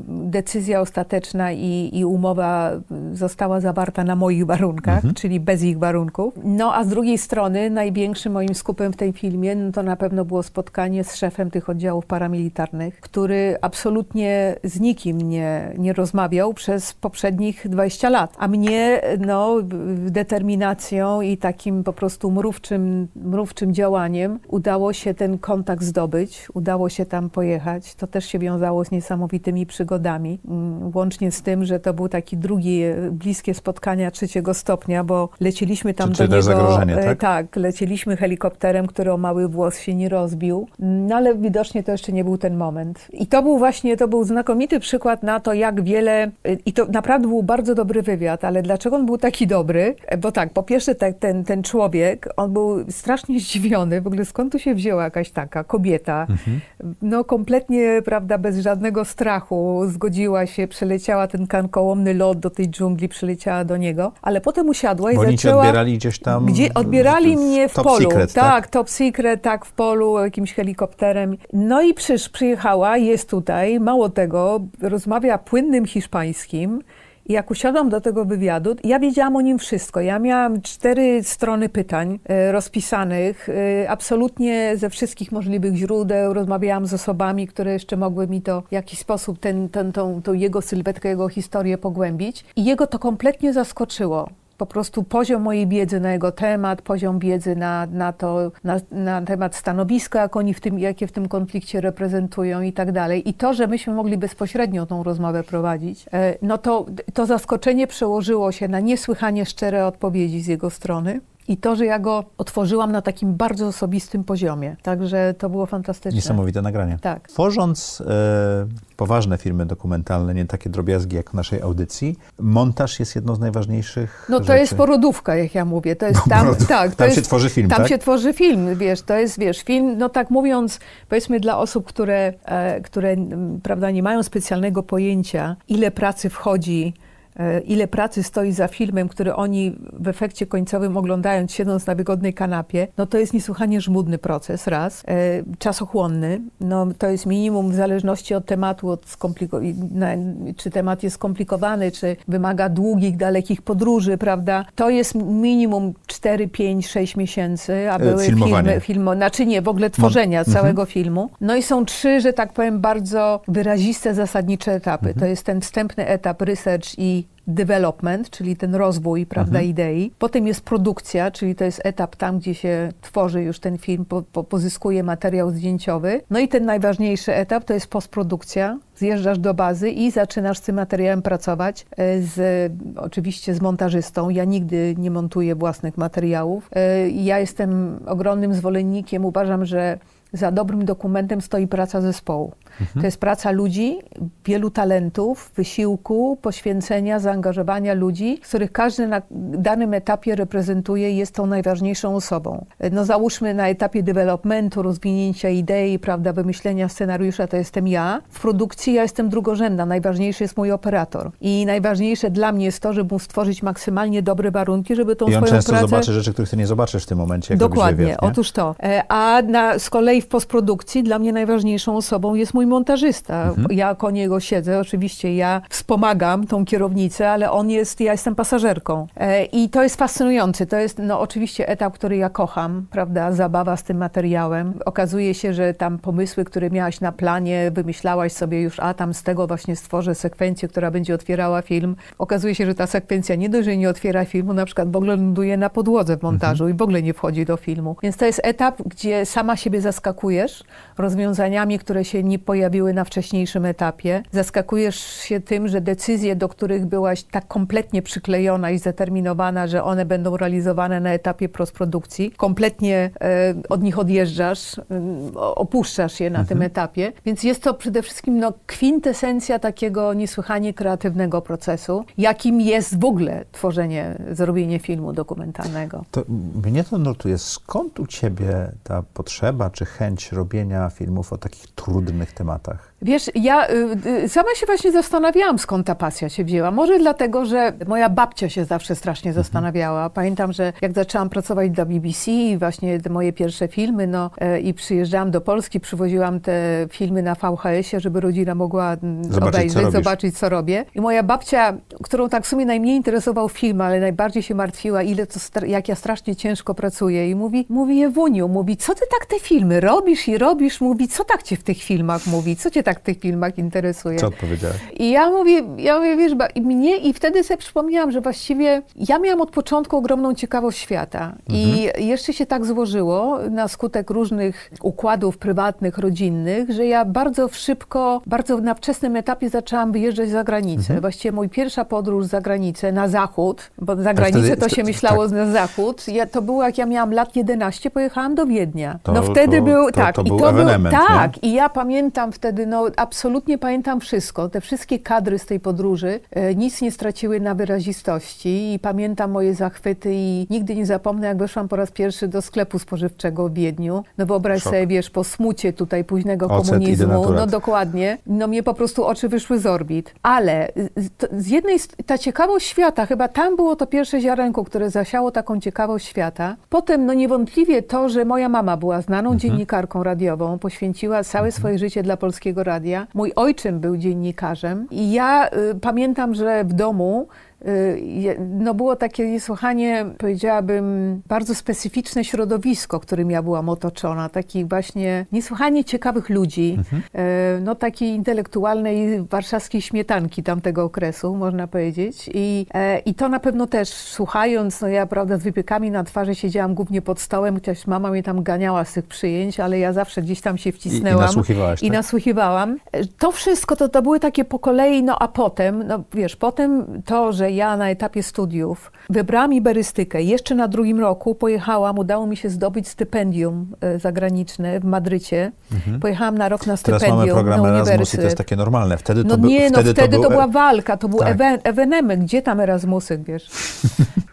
decyzja ostateczna i, i umowa została zawarta na moich warunkach, mhm. czyli bez ich warunków. No a z drugiej strony największym moim skupem w tej filmie no, to na pewno było spotkanie z szefem tych oddziałów paramilitarnych, który absolutnie z nikim nie, nie rozmawiał przez poprzednich 20 lat. A mnie no, determinacją i takim po prostu mrówczym, mrówczym działaniem udało się ten kontakt zdobyć, udało się tam pojechać. To też się wiązało z niesamowitymi przygodami, mm, łącznie z tym, że to był taki drugi, e, bliskie spotkania trzeciego stopnia, bo leciliśmy tam Czy, do niego. E, tak? tak, leciliśmy helikopterem, który o mały włos się nie rozbił, no ale widocznie to jeszcze nie był ten moment. I to był właśnie, to był znakomity przykład na to, jak wiele, e, i to naprawdę był bardzo dobry wywiad, ale dlaczego on był taki dobry? Bo tak, po pierwsze ten, ten, ten człowiek, on był strasznie zdziwiony, w ogóle skąd tu się wzięła jakaś taka kobieta, mhm. no kompletnie, prawda, bez żadnego strachu zgodziła się, przeleciała ten kankołomny lot do tej dżungli, przyleciała do niego, ale potem usiadła i Bo zaczęła... Odbierali gdzieś tam... Gdzie odbierali w, mnie w top polu. Secret, tak, tak, top secret, tak, w polu, jakimś helikopterem. No i przysz, przyjechała, jest tutaj, mało tego, rozmawia płynnym hiszpańskim, jak usiadłam do tego wywiadu, ja wiedziałam o nim wszystko. Ja miałam cztery strony pytań e, rozpisanych, e, absolutnie ze wszystkich możliwych źródeł. Rozmawiałam z osobami, które jeszcze mogły mi to w jakiś sposób, ten, ten, tą, tą jego sylwetkę, jego historię pogłębić. I jego to kompletnie zaskoczyło po prostu poziom mojej wiedzy na jego temat, poziom wiedzy na, na to, na, na, temat stanowiska, jak oni w tym, jakie w tym konflikcie reprezentują i tak dalej. I to, że myśmy mogli bezpośrednio tą rozmowę prowadzić, e, no to, to zaskoczenie przełożyło się na niesłychanie szczere odpowiedzi z jego strony. I to, że ja go otworzyłam na takim bardzo osobistym poziomie. Także to było fantastyczne. Niesamowite nagranie. Tak. Tworząc e, poważne filmy dokumentalne, nie takie drobiazgi jak w naszej audycji, montaż jest jedną z najważniejszych No to rzeczy. jest porodówka, jak ja mówię. To jest tam, Porodówka. tak, to Tam jest, się tworzy film, Tam tak? się tworzy film, wiesz, to jest, wiesz, film, no tak mówiąc, powiedzmy dla osób, które, e, które prawda, nie mają specjalnego pojęcia, ile pracy wchodzi ile pracy stoi za filmem, który oni w efekcie końcowym oglądając, siedząc na wygodnej kanapie, no to jest niesłychanie żmudny proces, raz, e, czasochłonny, no to jest minimum w zależności od tematu, od czy temat jest skomplikowany, czy wymaga długich, dalekich podróży, prawda, to jest minimum 4, 5, 6 miesięcy, a były E, filmowanie. filmy, filmo, znaczy nie, w ogóle tworzenia Mhm. całego filmu. No i są trzy, że tak powiem, bardzo wyraziste, zasadnicze etapy. Mhm. To jest ten wstępny etap research i development, czyli ten rozwój, prawda, Mhm. idei. Potem jest produkcja, czyli to jest etap tam, gdzie się tworzy już ten film, po, po, pozyskuje materiał zdjęciowy. No i ten najważniejszy etap to jest postprodukcja. Zjeżdżasz do bazy i zaczynasz z tym materiałem pracować, e, z, oczywiście z montażystą. Ja nigdy nie montuję własnych materiałów. E, Ja jestem ogromnym zwolennikiem, uważam, że za dobrym dokumentem stoi praca zespołu. To jest praca ludzi, wielu talentów, wysiłku, poświęcenia, zaangażowania ludzi, z których każdy na danym etapie reprezentuje i jest tą najważniejszą osobą. No załóżmy na etapie developmentu, rozwinięcia idei, prawda, wymyślenia scenariusza to jestem ja. W produkcji ja jestem drugorzędna, najważniejszy jest mój operator. I najważniejsze dla mnie jest to, żeby mu stworzyć maksymalnie dobre warunki, żeby tą I on swoją często pracę... zobaczy rzeczy, których ty nie zobaczysz w tym momencie. Dokładnie, otóż to. E, A na, z kolei w postprodukcji dla mnie najważniejszą osobą jest mój montażysta. Mhm. Ja koło niego siedzę, oczywiście ja wspomagam tą kierownicę, ale on jest, ja jestem pasażerką. E, I to jest fascynujące. To jest no, oczywiście etap, który ja kocham, prawda, zabawa z tym materiałem. Okazuje się, że tam pomysły, które miałaś na planie, wymyślałaś sobie już, a tam z tego właśnie stworzę sekwencję, która będzie otwierała film. Okazuje się, że ta sekwencja nie dość, że nie otwiera filmu, na przykład w ogóle ląduje na podłodze w montażu i w ogóle nie wchodzi do filmu. Więc to jest etap, gdzie sama siebie zaskakujesz rozwiązaniami, które się nie pojawiły na wcześniejszym etapie. Zaskakujesz się tym, że decyzje, do których byłaś tak kompletnie przyklejona i zdeterminowana, że one będą realizowane na etapie postprodukcji, kompletnie e, od nich odjeżdżasz, e, opuszczasz je na tym etapie. Więc jest to przede wszystkim no, kwintesencja takiego niesłychanie kreatywnego procesu, jakim jest w ogóle tworzenie, zrobienie filmu dokumentalnego. To mnie to notuje. Skąd u ciebie ta potrzeba czy chęć robienia filmów o takich trudnych tematach? Wiesz, ja y, y, sama się właśnie zastanawiałam, skąd ta pasja się wzięła. Może dlatego, że moja babcia się zawsze strasznie zastanawiała. Pamiętam, że jak zaczęłam pracować dla BBC i właśnie te moje pierwsze filmy, no e, i przyjeżdżałam do Polski, przywoziłam te filmy na VHS-ie, żeby rodzina mogła mm, Zobaczyć, co obejrzeć, robisz. zobaczyć, co robię. I moja babcia, którą tak w sumie najmniej interesował film, ale najbardziej się martwiła, ile to, jak ja strasznie ciężko pracuję. I mówi, mówi Ewuniu, mówi, co ty tak te filmy robisz i robisz? Mówi, co tak cię w tych filmach mówi? Co cię tak w tych filmach interesuje? Co odpowiedziałeś? I ja mówię, ja mówię, wiesz, ba- i mnie i wtedy sobie przypomniałam, że właściwie ja miałam od początku ogromną ciekawość świata. I jeszcze się tak złożyło na skutek różnych układów prywatnych, rodzinnych, że ja bardzo szybko, bardzo na wczesnym etapie zaczęłam wyjeżdżać za granicę. Właściwie mój pierwsza podróż za granicę, na zachód, bo za granicę wtedy- to się wtedy- myślało tak. na zachód. Ja, to było jak ja miałam lat 11, pojechałam do Wiednia. To- no wtedy to- był, to- tak, to i był to był, ewenement, nie? tak, i ja pamiętam wtedy, no absolutnie pamiętam wszystko. Te wszystkie kadry z tej podróży e, nic nie straciły na wyrazistości i pamiętam moje zachwyty i nigdy nie zapomnę, jak weszłam po raz pierwszy do sklepu spożywczego w Wiedniu. No wyobraź Szok. sobie, wiesz, po smucie tutaj późnego Ocet komunizmu. No dokładnie. No mnie po prostu oczy wyszły z orbit. Ale z, jednej, ta ciekawość świata, chyba tam było to pierwsze ziarenko, które zasiało taką ciekawość świata. Potem, no niewątpliwie to, że moja mama była znaną dziennikarką radiową, poświęciła całe swoje życie dla Polskiego Radia. Mój ojczym był dziennikarzem i ja y, pamiętam, że w domu no było takie niesłychanie, powiedziałabym, bardzo specyficzne środowisko, którym ja byłam otoczona. Takich właśnie niesłychanie ciekawych ludzi, e, no takiej intelektualnej warszawskiej śmietanki tamtego okresu, można powiedzieć. I, e, I to na pewno też, słuchając, no ja prawda z wypiekami na twarzy siedziałam głównie pod stołem, chociaż mama mnie tam ganiała z tych przyjęć, ale ja zawsze gdzieś tam się wcisnęłam. nasłuchiwałaś, I tak? nasłuchiwałam. E, To wszystko to, to były takie po kolei, no a potem, no wiesz, potem to, że ja na etapie studiów wybrałam iberystykę. Jeszcze na drugim roku pojechałam, udało mi się zdobyć stypendium e, zagraniczne w Madrycie. Pojechałam na rok na Teraz stypendium mamy program na Erasmus i to jest takie normalne. Wtedy No to, by, nie, no wtedy wtedy, to, to, był, była walka, to był tak. ewe, ewenement, gdzie tam Erasmusy, wiesz. <laughs>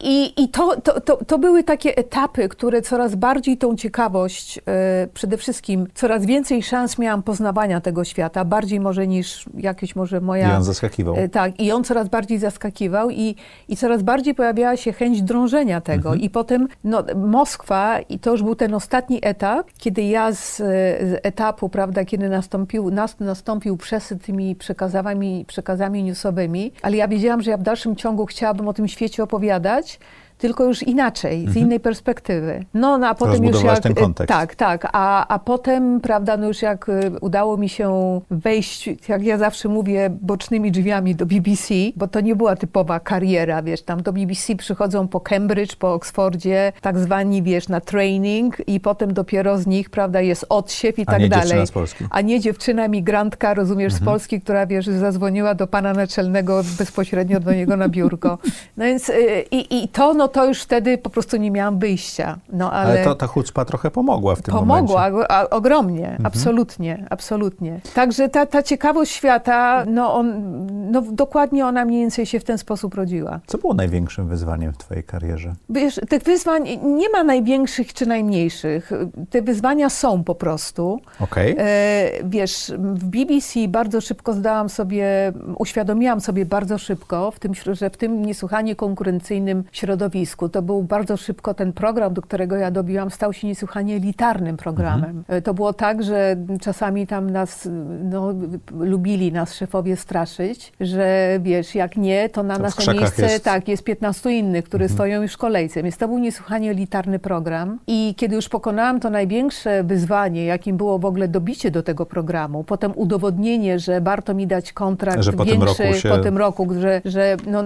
I, i to, to, to, to były takie etapy, które coraz bardziej tą ciekawość, e, przede wszystkim coraz więcej szans miałam poznawania tego świata, bardziej może niż jakieś może moja... I on zaskakiwał. E, Tak, i on coraz bardziej zaskakiwał i, i coraz bardziej pojawiała się chęć drążenia tego. Mhm. I potem no, Moskwa, i to już był ten ostatni etap, kiedy ja z, z etapu, prawda, kiedy nastąpił, nas, nastąpił przesyt tymi przekazami, przekazami newsowymi, ale ja wiedziałam, że ja w dalszym ciągu chciałabym o tym świecie opowiadać, tylko już inaczej, z innej perspektywy. No, no a potem już jak... ten kontekst. Tak, tak, a, a potem, prawda, no już jak y, udało mi się wejść, jak ja zawsze mówię, bocznymi drzwiami do BBC, bo to nie była typowa kariera, wiesz, tam do BBC przychodzą po Cambridge, po Oxfordzie, tak zwani, wiesz, na training i potem dopiero z nich, prawda, jest odsiew i A tak nie dalej. dziewczyna z Polski. A nie dziewczyna migrantka, rozumiesz, Mhm. z Polski, która, wiesz, zadzwoniła do pana naczelnego bezpośrednio do niego na biurko. <laughs> No więc y, i, i to, no to już wtedy po prostu nie miałam wyjścia. No ale, Ale to, ta chucpa trochę pomogła w tym Pomogła momencie. a, a, ogromnie, Mhm. absolutnie, absolutnie. Także ta, ta ciekawość świata, no, on, no dokładnie ona mniej więcej się w ten sposób rodziła. Co było największym wyzwaniem w twojej karierze? Wiesz, tych wyzwań nie ma największych czy najmniejszych. Te wyzwania są po prostu. Okej. E, wiesz, w BBC bardzo szybko zdałam sobie, uświadomiłam sobie bardzo szybko, w tym, że w tym niesłychanie konkurencyjnym środowisku, to był bardzo szybko ten program, do którego ja dobiłam, stał się niesłychanie elitarnym programem. E, To było tak, że czasami tam nas, no, lubili nas szefowie straszyć, że wiesz, jak nie, to na To nasze miejsce, jest- tak, jest 15 innych, które stoją już w kolejce. Więc to był niesłychanie elitarny program. I kiedy już pokonałam to największe wyzwanie, jakim było w ogóle dobicie do tego programu, potem udowodnienie, że warto mi dać kontrakt Że po tym większy roku się- po tym roku, że, że no,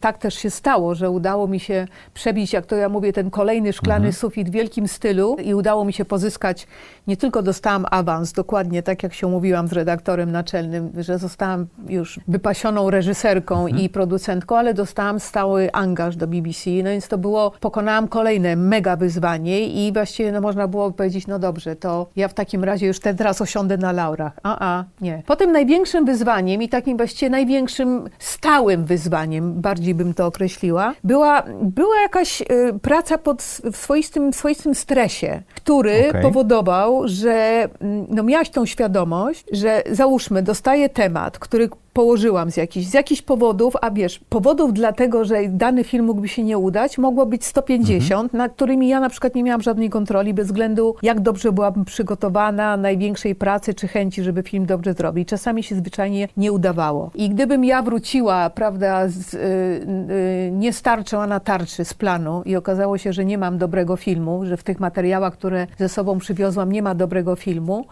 tak też się stało, że udało mi się przebić, jak to ja mówię, ten kolejny szklany sufit w wielkim stylu i udało mi się pozyskać, nie tylko dostałam awans, dokładnie tak jak się mówiłam z redaktorem naczelnym, że zostałam już wypasioną reżyserką i producentką, ale dostałam stały angaż do BBC, no więc to było, pokonałam kolejne mega wyzwanie i właściwie no, można było powiedzieć, no dobrze, to ja w takim razie już teraz osiądę na laurach. A, a, nie. Potem największym wyzwaniem i takim właściwie największym stałym wyzwaniem, bardziej bym to określiła, była, była jakaś y, praca pod, w swoistym, swoistym stresie, który Okej. powodował, że mm, no, miałaś tą świadomość, że załóżmy, dostaję temat, który położyłam z jakichś, z jakichś powodów, a wiesz, powodów dlatego, że dany film mógłby się nie udać, mogło być 150, na którymi ja na przykład nie miałam żadnej kontroli, bez względu jak dobrze byłabym przygotowana, największej pracy czy chęci, żeby film dobrze zrobić. Czasami się zwyczajnie nie udawało. I gdybym ja wróciła, prawda, z, y, y, nie starczyła na tarczy z planu i okazało się, że nie mam dobrego filmu, że w tych materiałach, które ze sobą przywiozłam, nie ma dobrego filmu,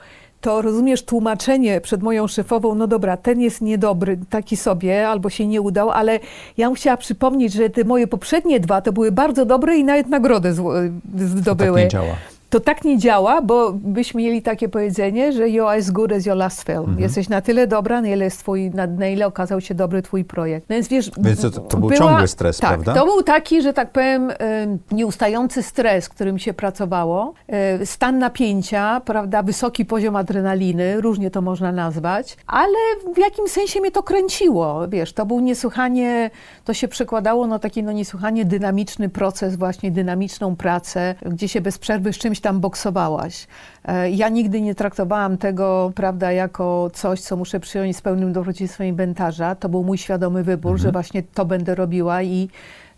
to rozumiesz tłumaczenie przed moją szefową, no dobra, ten jest niedobry, taki sobie, albo się nie udał, ale ja bym chciała przypomnieć, że te moje poprzednie dwa to były bardzo dobre i nawet nagrodę zdobyły. Tak nie działa. To tak nie działa, bo byśmy mieli takie powiedzenie, że you are as good as your last film. Mhm. Jesteś na tyle dobra, na ile, jest twój, na, na ile okazał się dobry twój projekt. No więc wiesz... Więc to- to był ciągły stres, tak, prawda? to był taki, że tak powiem, nieustający stres, którym się pracowało, y, stan napięcia, prawda, wysoki poziom adrenaliny, różnie to można nazwać, ale w jakimś sensie mnie to kręciło, wiesz, to był niesłychanie, to się przekładało na taki no niesłychanie dynamiczny proces, właśnie dynamiczną pracę, gdzie się bez przerwy z czymś tam boksowałaś. E, Ja nigdy nie traktowałam tego, prawda, jako coś, co muszę przyjąć z pełnym dobrodziejstwem inwentarza. To był mój świadomy wybór, że właśnie to będę robiła i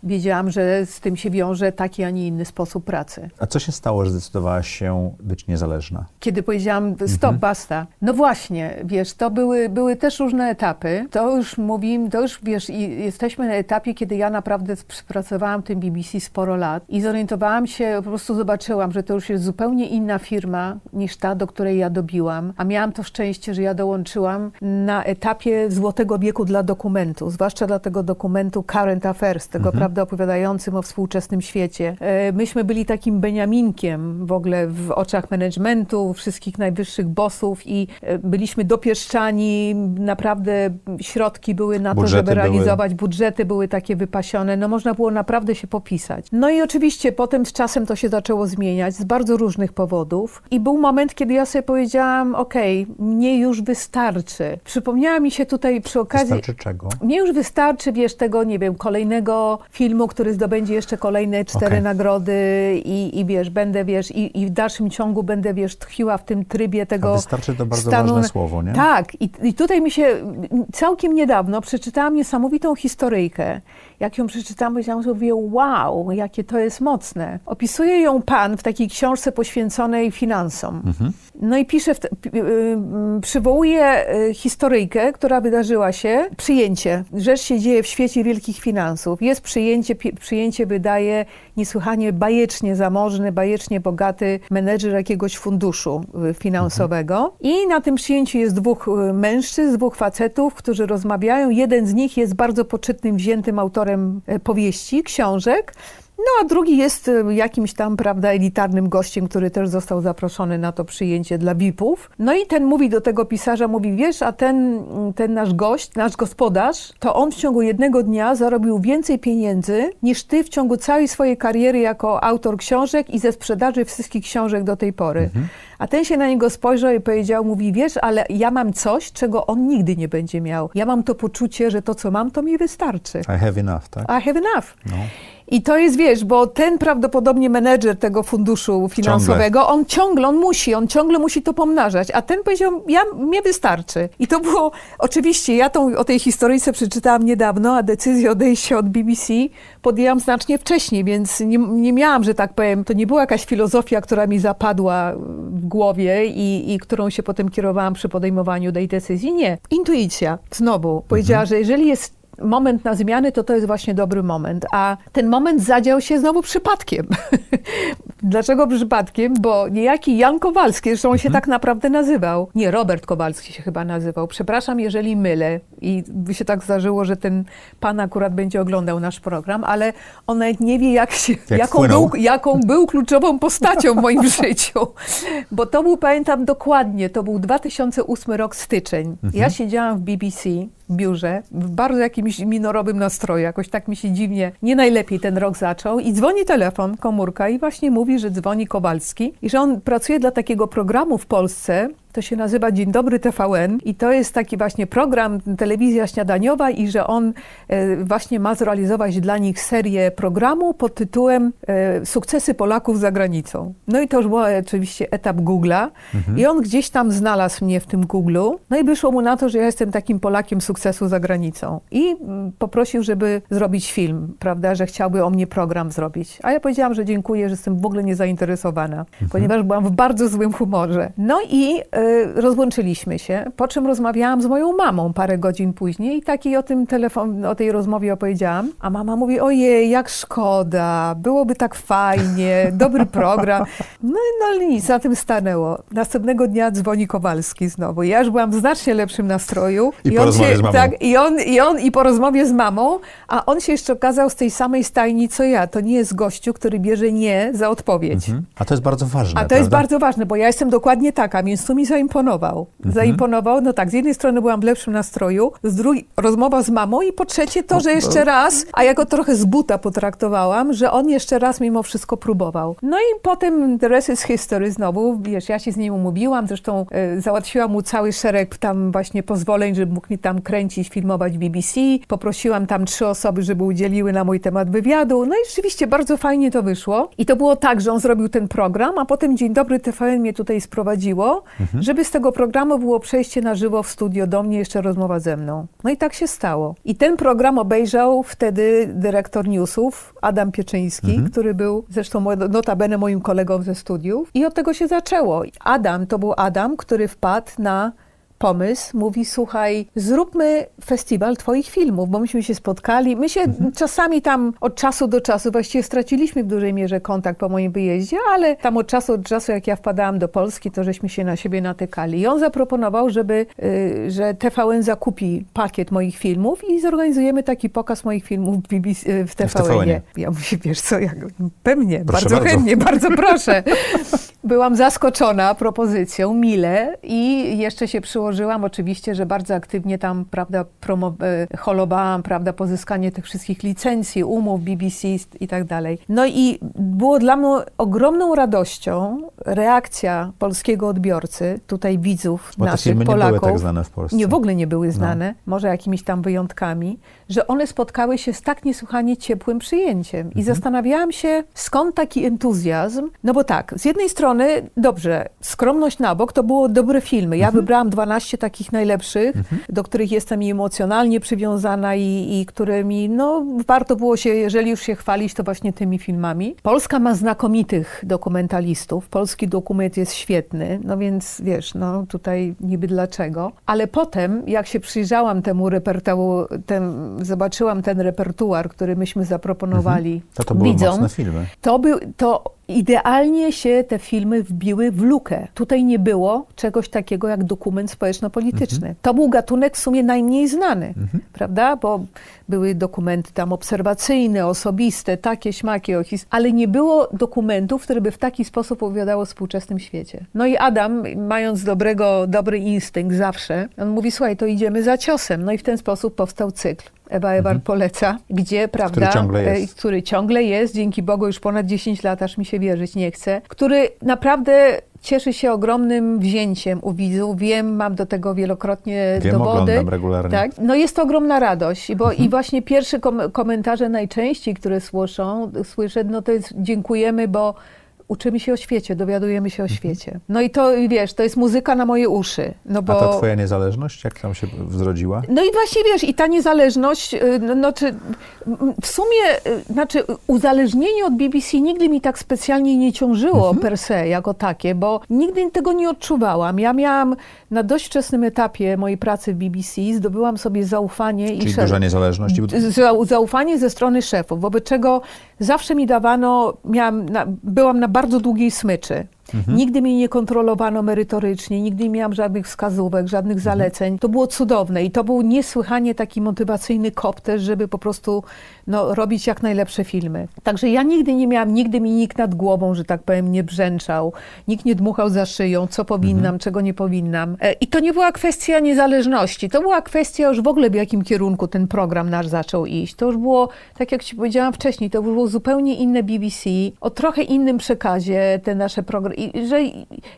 wiedziałam, że z tym się wiąże taki, a nie inny sposób pracy. A co się stało, że zdecydowałaś się być niezależna? Kiedy powiedziałam stop, basta. No właśnie, wiesz, to były, były też różne etapy. To już mówimy, to już wiesz, i jesteśmy na etapie, kiedy ja naprawdę pracowałam w tym BBC sporo lat i zorientowałam się, po prostu zobaczyłam, że to już jest zupełnie inna firma niż ta, do której ja dobiłam. A miałam to szczęście, że ja dołączyłam na etapie złotego wieku dla dokumentu, zwłaszcza dla tego dokumentu Current Affairs, tego, prawda, prawda, opowiadającym o współczesnym świecie. E, myśmy byli takim Beniaminkiem w ogóle w oczach managementu, wszystkich najwyższych bossów i e, byliśmy dopieszczani, naprawdę środki były na Budżety to, żeby były- realizować, budżety były takie wypasione, no można było naprawdę się popisać. No i oczywiście potem z czasem to się zaczęło zmieniać z bardzo różnych powodów i był moment, kiedy ja sobie powiedziałam, okej, mnie już wystarczy. Przypomniała mi się tutaj przy okazji... Wystarczy czego? Mnie już wystarczy, wiesz, tego, nie wiem, kolejnego filmu, który zdobędzie jeszcze kolejne cztery Okej. nagrody i, i wiesz, będę, wiesz, i, i w dalszym ciągu będę, wiesz, tkwiła w tym trybie A tego wystarczy to bardzo stanu... ważne słowo, nie? Tak, i, i tutaj mi się całkiem niedawno przeczytałam niesamowitą historyjkę. Jak ją przeczytałam, powiedziałam sobie, wow, jakie to jest mocne. Opisuje ją pan w takiej książce poświęconej finansom. No i pisze, te, y, y, przywołuje y, historyjkę, która wydarzyła się, przyjęcie. Rzecz się dzieje w świecie wielkich finansów. Jest przyjęcie, przyjęcie wydaje niesłychanie bajecznie zamożny, bajecznie bogaty menedżer jakiegoś funduszu y, finansowego. I na tym przyjęciu jest dwóch mężczyzn, dwóch facetów, którzy rozmawiają. Jeden z nich jest bardzo poczytnym, wziętym autorem y, powieści, książek. No, a drugi jest y, jakimś tam, prawda, elitarnym gościem, który też został zaproszony na to przyjęcie dla VIP-ów. No i ten mówi do tego pisarza, mówi, wiesz, a ten, ten nasz gość, nasz gospodarz, to on w ciągu jednego dnia zarobił więcej pieniędzy niż ty w ciągu całej swojej kariery jako autor książek i ze sprzedaży wszystkich książek do tej pory. A ten się na niego spojrzał i powiedział, mówi, wiesz, ale ja mam coś, czego on nigdy nie będzie miał. Ja mam to poczucie, że to, co mam, to mi wystarczy. I have enough, tak? I have enough. No. I to jest, wiesz, bo ten prawdopodobnie menedżer tego funduszu finansowego, on ciągle, on musi, on ciągle musi to pomnażać, a ten powiedział, ja, mnie wystarczy. I to było, oczywiście, ja tą, o tej historyjce przeczytałam niedawno, a decyzję odejścia od BBC podjęłam znacznie wcześniej, więc nie, nie miałam, że tak powiem, to nie była jakaś filozofia, która mi zapadła w głowie i, i którą się potem kierowałam przy podejmowaniu tej decyzji. Nie. Intuicja, znowu, powiedziała, że jeżeli jest moment na zmiany, to to jest właśnie dobry moment. A ten moment zadział się znowu przypadkiem. <laughs> Dlaczego przypadkiem? Bo niejaki Jan Kowalski, zresztą on się tak naprawdę nazywał. Nie, Robert Kowalski się chyba nazywał. Przepraszam, jeżeli mylę. I by się tak zdarzyło, że ten pan akurat będzie oglądał nasz program, ale on nawet nie wie, jak się, Jak jaką, był, jaką był kluczową postacią w moim <laughs> życiu. Bo to był, pamiętam dokładnie, to był 2008 rok, styczeń. Ja siedziałam w BBC biurze, w bardzo jakimś minorowym nastroju, jakoś tak mi się dziwnie, nie najlepiej ten rok zaczął. I dzwoni telefon, komórka i właśnie mówi, że dzwoni Kowalski i że on pracuje dla takiego programu w Polsce, to się nazywa Dzień Dobry TVN i to jest taki właśnie program, telewizja śniadaniowa i że on e, właśnie ma zrealizować dla nich serię programu pod tytułem e, Sukcesy Polaków za granicą. No i to już był oczywiście etap Google'a i on gdzieś tam znalazł mnie w tym Google'u, no i wyszło mu na to, że ja jestem takim Polakiem sukcesu za granicą i mm, poprosił, żeby zrobić film, prawda, że chciałby o mnie program zrobić. A ja powiedziałam, że dziękuję, że jestem w ogóle niezainteresowana, ponieważ byłam w bardzo złym humorze. No i e, rozłączyliśmy się, po czym rozmawiałam z moją mamą parę godzin później i takiej o tym telefon, o tej rozmowie opowiedziałam, a mama mówi, ojej, jak szkoda, byłoby tak fajnie, dobry program. No, i- no nic, na tym stanęło. Następnego dnia dzwoni Kowalski znowu. Ja już byłam w znacznie lepszym nastroju. I po on rozmowie się, z mamą. Tak, i on, i on i po rozmowie z mamą, a on się jeszcze okazał z tej samej stajni co ja. To nie jest gościu, który bierze nie za odpowiedź. Mhm. A to jest bardzo ważne, A to jest prawda? bardzo ważne, bo ja jestem dokładnie taka, więc tu mi zaimponował. Mhm. Zaimponował, no tak, z jednej strony byłam w lepszym nastroju, z drugiej rozmowa z mamą i po trzecie to, że jeszcze raz, a ja go trochę z buta potraktowałam, że on jeszcze raz mimo wszystko próbował. No i potem the rest is history znowu, wiesz, ja się z nim umówiłam, zresztą e, załatwiłam mu cały szereg tam właśnie pozwoleń, żeby mógł mi tam kręcić, filmować BBC. Poprosiłam tam trzy osoby, żeby udzieliły na mój temat wywiadu. No i rzeczywiście bardzo fajnie to wyszło. I to było tak, że on zrobił ten program, a potem Dzień Dobry TVN mnie tutaj sprowadziło, żeby z tego programu było przejście na żywo w studio do mnie, jeszcze rozmowa ze mną. No i tak się stało. I ten program obejrzał wtedy dyrektor newsów, Adam Pieczyński, który był zresztą notabene moim kolegą ze studiów. I od tego się zaczęło. Adam to był Adam, który wpadł na pomysł, mówi, słuchaj, zróbmy festiwal twoich filmów, bo myśmy się spotkali. My się mhm. czasami tam od czasu do czasu, właściwie straciliśmy w dużej mierze kontakt po moim wyjeździe, ale tam od czasu do czasu, jak ja wpadałam do Polski, to żeśmy się na siebie natykali. I on zaproponował, żeby, y, że TVN zakupi pakiet moich filmów i zorganizujemy taki pokaz moich filmów w, BBC, y, w TVN-ie. Ja mówię, wiesz co, jak, pewnie, bardzo chętnie, bardzo proszę. <laughs> Byłam zaskoczona propozycją, mile i jeszcze się przyłożyłam oczywiście, że bardzo aktywnie tam, prawda, promo, e, holowałam, prawda, pozyskanie tych wszystkich licencji, umów, BBC i tak dalej. No i było dla mnie ogromną radością reakcja polskiego odbiorcy, tutaj widzów Bo naszych, te Polaków. nie były tak znane w Polsce. Nie, w ogóle nie były no. znane, no. może jakimiś tam wyjątkami, że one spotkały się z tak niesłychanie ciepłym przyjęciem. I mhm. zastanawiałam się, skąd taki entuzjazm, no bo tak, z jednej strony, dobrze, skromność na bok, to było dobre filmy. Ja mhm. wybrałam 12 takich najlepszych, mhm. do których jestem i emocjonalnie przywiązana i, i którymi, no, warto było się, jeżeli już się chwalić, to właśnie tymi filmami. Polska ma znakomitych dokumentalistów. Polski dokument jest świetny, no więc wiesz, no tutaj niby dlaczego. Ale potem, jak się przyjrzałam temu repertuarowi, zobaczyłam ten repertuar, który myśmy zaproponowali mhm. to, to były widzom, mocne filmy. To, był, to Idealnie się te filmy wbiły w lukę. Tutaj nie było czegoś takiego jak dokument społeczno-polityczny. Mhm. To był gatunek w sumie najmniej znany, mhm. prawda? Bo były dokumenty tam obserwacyjne, osobiste, takie, śmakie, ale nie było dokumentów, które by w taki sposób opowiadało o współczesnym świecie. No i Adam, mając dobrego, dobry instynkt zawsze, on mówi, słuchaj, to idziemy za ciosem. No i w ten sposób powstał cykl. Ewa Ewar mhm. poleca, gdzie, prawda, który ciągle, jest. który ciągle jest, dzięki Bogu już ponad 10 lat, aż mi się wierzyć nie chce, który naprawdę cieszy się ogromnym wzięciem u widzów. Wiem, mam do tego wielokrotnie Wiem, dowody. oglądam regularnie. Tak? No jest to ogromna radość, bo mhm. i właśnie pierwsze kom komentarze najczęściej, które słyszą, słyszę, no to jest dziękujemy, bo uczymy się o świecie, dowiadujemy się o mhm. świecie. No i to, wiesz, to jest muzyka na moje uszy. No bo... A ta twoja niezależność, jak tam się zrodziła? No i właśnie, wiesz, i ta niezależność, y, no, no czy, w sumie, y, znaczy uzależnienie od BBC nigdy mi tak specjalnie nie ciążyło mhm. per se, jako takie, bo nigdy tego nie odczuwałam. Ja miałam na dość wczesnym etapie mojej pracy w BBC, zdobyłam sobie zaufanie Czyli i szef... duża niezależność? Zaufanie ze strony szefów, wobec czego zawsze mi dawano, miałam na, byłam na bardzo długiej smyczy. Mhm. Nigdy mnie nie kontrolowano merytorycznie, nigdy nie miałam żadnych wskazówek, żadnych mhm. zaleceń. To było cudowne i to był niesłychanie taki motywacyjny kop też, żeby po prostu no, robić jak najlepsze filmy. Także ja nigdy nie miałam, nigdy mi nikt nad głową, że tak powiem, nie brzęczał, nikt nie dmuchał za szyją, co powinnam, mhm. czego nie powinnam. E, I to nie była kwestia niezależności, to była kwestia już w ogóle w jakim kierunku ten program nasz zaczął iść. To już było, tak jak ci powiedziałam wcześniej, to było zupełnie inne BBC, o trochę innym przekazie te nasze programy i że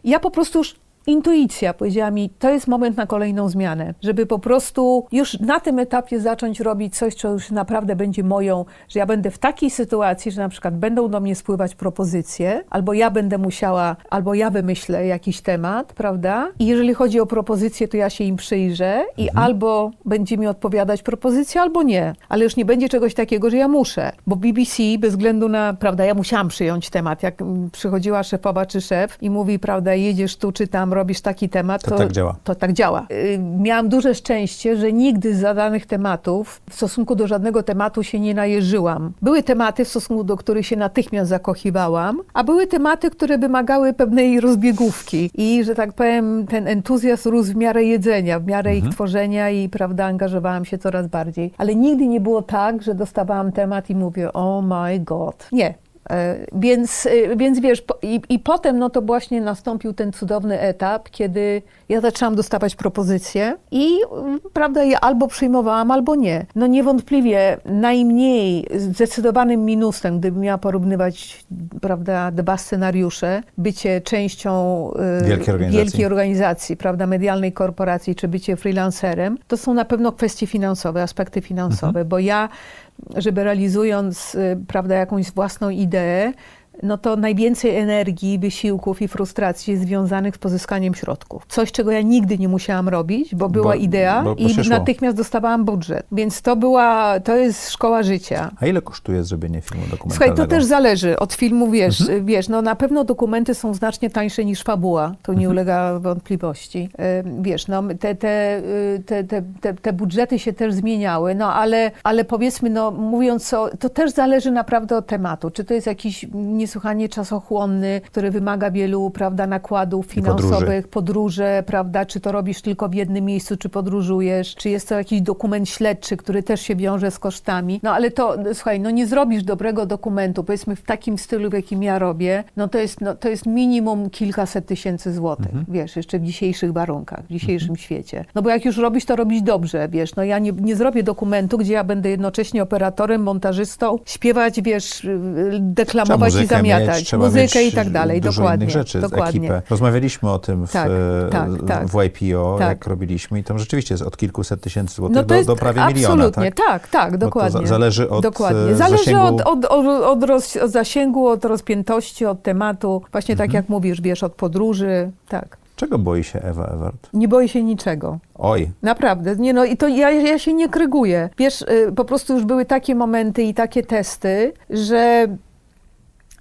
ja po prostu już intuicja powiedziała mi, to jest moment na kolejną zmianę, żeby po prostu już na tym etapie zacząć robić coś, co już naprawdę będzie moją, że ja będę w takiej sytuacji, że na przykład będą do mnie spływać propozycje, albo ja będę musiała, albo ja wymyślę jakiś temat, prawda? I jeżeli chodzi o propozycje, to ja się im przyjrzę i mhm. albo będzie mi odpowiadać propozycja, albo nie. Ale już nie będzie czegoś takiego, że ja muszę, bo BBC bez względu na, prawda, ja musiałam przyjąć temat. Jak przychodziła szefowa czy szef i mówi, prawda, jedziesz tu czy tam, robisz taki temat, to, to tak działa. To tak działa. Y, miałam duże szczęście, że nigdy z zadanych tematów w stosunku do żadnego tematu się nie najeżyłam. Były tematy, w stosunku do których się natychmiast zakochiwałam, a były tematy, które wymagały pewnej rozbiegówki i, że tak powiem, ten entuzjazm rósł w miarę jedzenia, w miarę mhm. ich tworzenia i, prawda, angażowałam się coraz bardziej. Ale nigdy nie było tak, że dostawałam temat i mówię, oh my god. Nie. E, więc, e, więc wiesz, i, i potem no to właśnie nastąpił ten cudowny etap, kiedy ja zaczęłam dostawać propozycje i mm, prawda, je albo przyjmowałam, albo nie. No niewątpliwie najmniej zdecydowanym minusem, gdybym miała porównywać prawda, dwa scenariusze, bycie częścią e, wielkiej organizacji. wielkiej organizacji, prawda, medialnej korporacji, czy bycie freelancerem, to są na pewno kwestie finansowe, aspekty finansowe, mhm. bo ja żeby realizując y, prawda, jakąś własną ideę, no to najwięcej energii, wysiłków i frustracji związanych z pozyskaniem środków. Coś, czego ja nigdy nie musiałam robić, bo była Bo- idea bo- bo i natychmiast dostawałam budżet. Więc to była, to jest szkoła życia. A ile kosztuje zrobienie filmu Słuchaj, dokumentalnego? to też zależy od filmu, wiesz, Mhm. wiesz, no na pewno dokumenty są znacznie tańsze niż fabuła, to Mhm. nie ulega wątpliwości. E, Wiesz, no te, te, y, te, te, te, te budżety się też zmieniały, no ale, ale powiedzmy, no mówiąc o, to też zależy naprawdę od tematu. Czy to jest jakiś niesłychanie czasochłonny, który wymaga wielu, prawda, nakładów finansowych, podróże, prawda, czy to robisz tylko w jednym miejscu, czy podróżujesz, czy jest to jakiś dokument śledczy, który też się wiąże z kosztami. No ale to, słuchaj, no nie zrobisz dobrego dokumentu, powiedzmy w takim stylu, w jakim ja robię, no to jest, no, to jest minimum kilkaset tysięcy złotych, wiesz, jeszcze w dzisiejszych warunkach, w dzisiejszym świecie. No bo jak już robisz, to robić dobrze, wiesz, no ja nie, nie zrobię dokumentu, gdzie ja będę jednocześnie operatorem, montażystą, śpiewać, wiesz, deklamować i zamiatać, mieć, muzykę mieć i tak dalej, dużo dokładnie. innych rzeczy, dokładnie. ekipę. Rozmawialiśmy o tym w, Tak, tak, tak. w YPO, Tak. jak robiliśmy i tam rzeczywiście jest od kilkuset tysięcy złotych No do, do prawie miliona. absolutnie, Tak? tak, tak, to dokładnie. za- zależy od, dokładnie. e, Zależy zasięgu- od, od, od, roz, od zasięgu, od rozpiętości, od tematu. Właśnie Mhm. tak jak mówisz, wiesz, od podróży, tak. Czego boi się Ewa Ewart? Nie boję się niczego. Oj, Naprawdę. Nie no, i to ja, ja się nie kryguję. Wiesz, y, po prostu już były takie momenty i takie testy, że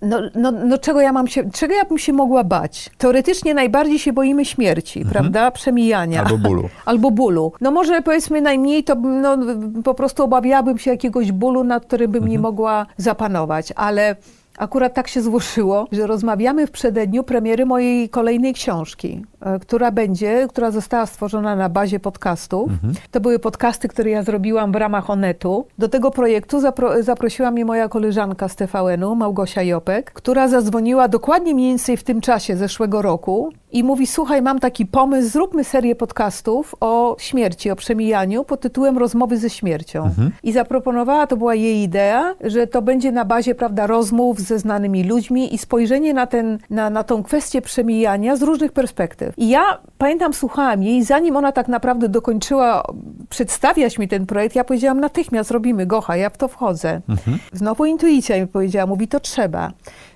no, no, no czego ja mam się, czego ja bym się mogła bać? Teoretycznie najbardziej się boimy śmierci, prawda? Przemijania. albo bólu. <laughs> Albo bólu. No może powiedzmy najmniej to no, po prostu obawiałabym się jakiegoś bólu, nad którym bym nie mogła zapanować, ale akurat tak się złożyło, że rozmawiamy w przededniu premiery mojej kolejnej książki, e, która będzie, która została stworzona na bazie podcastów. To były podcasty, które ja zrobiłam w ramach Onetu. Do tego projektu zapro, zaprosiła mnie moja koleżanka z TVN-u, Małgosia Jopek, która zadzwoniła dokładnie mniej więcej w tym czasie zeszłego roku i mówi, słuchaj, mam taki pomysł, zróbmy serię podcastów o śmierci, o przemijaniu pod tytułem Rozmowy ze śmiercią. I zaproponowała, to była jej idea, że to będzie na bazie, prawda, rozmów ze znanymi ludźmi i spojrzenie na, ten, na, na tą kwestię przemijania z różnych perspektyw. I ja pamiętam, słuchałam jej, zanim ona tak naprawdę dokończyła przedstawiać mi ten projekt, ja powiedziałam natychmiast robimy, gocha, ja w to wchodzę. Znowu intuicja mi powiedziała, mówi, to trzeba.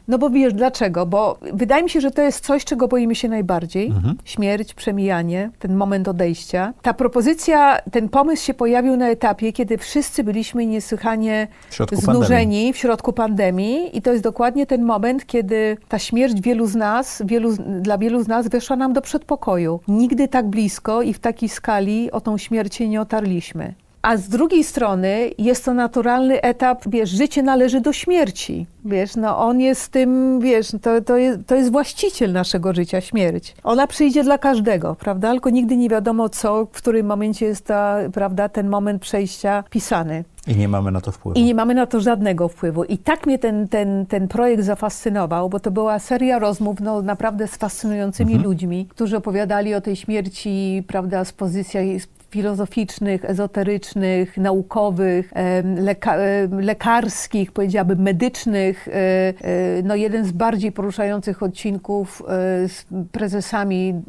No bo wiesz, dlaczego? Bo wydaje mi się, że to jest coś, czego boimy się najbardziej. Śmierć, przemijanie, ten moment odejścia. Ta propozycja, ten pomysł się pojawił na etapie, kiedy wszyscy byliśmy niesłychanie W znużeni w środku pandemii i to jest dokładnie ten moment, kiedy ta śmierć wielu z nas, wielu, dla wielu z nas weszła nam do przedpokoju. Nigdy tak blisko i w takiej skali o tą śmierć nie otarliśmy. A z drugiej strony jest to naturalny etap, wiesz, życie należy do śmierci. Wiesz, no on jest tym, wiesz, to, to, jest, to jest właściciel naszego życia, śmierć. Ona przyjdzie dla każdego, prawda? Tylko nigdy nie wiadomo co, w którym momencie jest ta, prawda, ten moment przejścia pisany. I nie mamy na to wpływu. I nie mamy na to żadnego wpływu. I tak mnie ten, ten, ten projekt zafascynował, bo to była seria rozmów no, naprawdę z fascynującymi ludźmi, którzy opowiadali o tej śmierci, prawda, z pozycji filozoficznych, ezoterycznych, naukowych, leka, lekarskich, powiedziałabym medycznych. E, e, No jeden z bardziej poruszających odcinków e, z prezesami,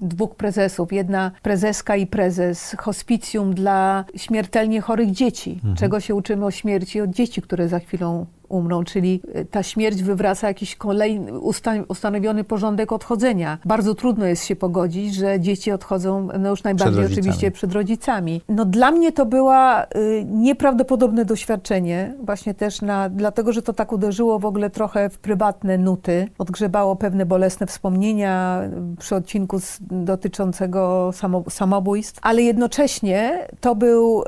dwóch prezesów, jedna prezeska i prezes hospicjum dla śmiertelnie chorych dzieci. Czego się uczymy o śmierci od dzieci, które za chwilą umrą, czyli e, ta śmierć wywraca jakiś kolejny, usta- ustanowiony porządek odchodzenia. Bardzo trudno jest się pogodzić, że dzieci odchodzą no już najbardziej rodzicami. oczywiście przed rodzicami. No dla mnie to była y, nieprawdopodobne doświadczenie, właśnie też na, dlatego, że to tak uderzyło w ogóle trochę w prywatne nuty, odgrzebało pewne bolesne wspomnienia y, przy odcinku z, dotyczącego samo, samobójstw, ale jednocześnie to był, y,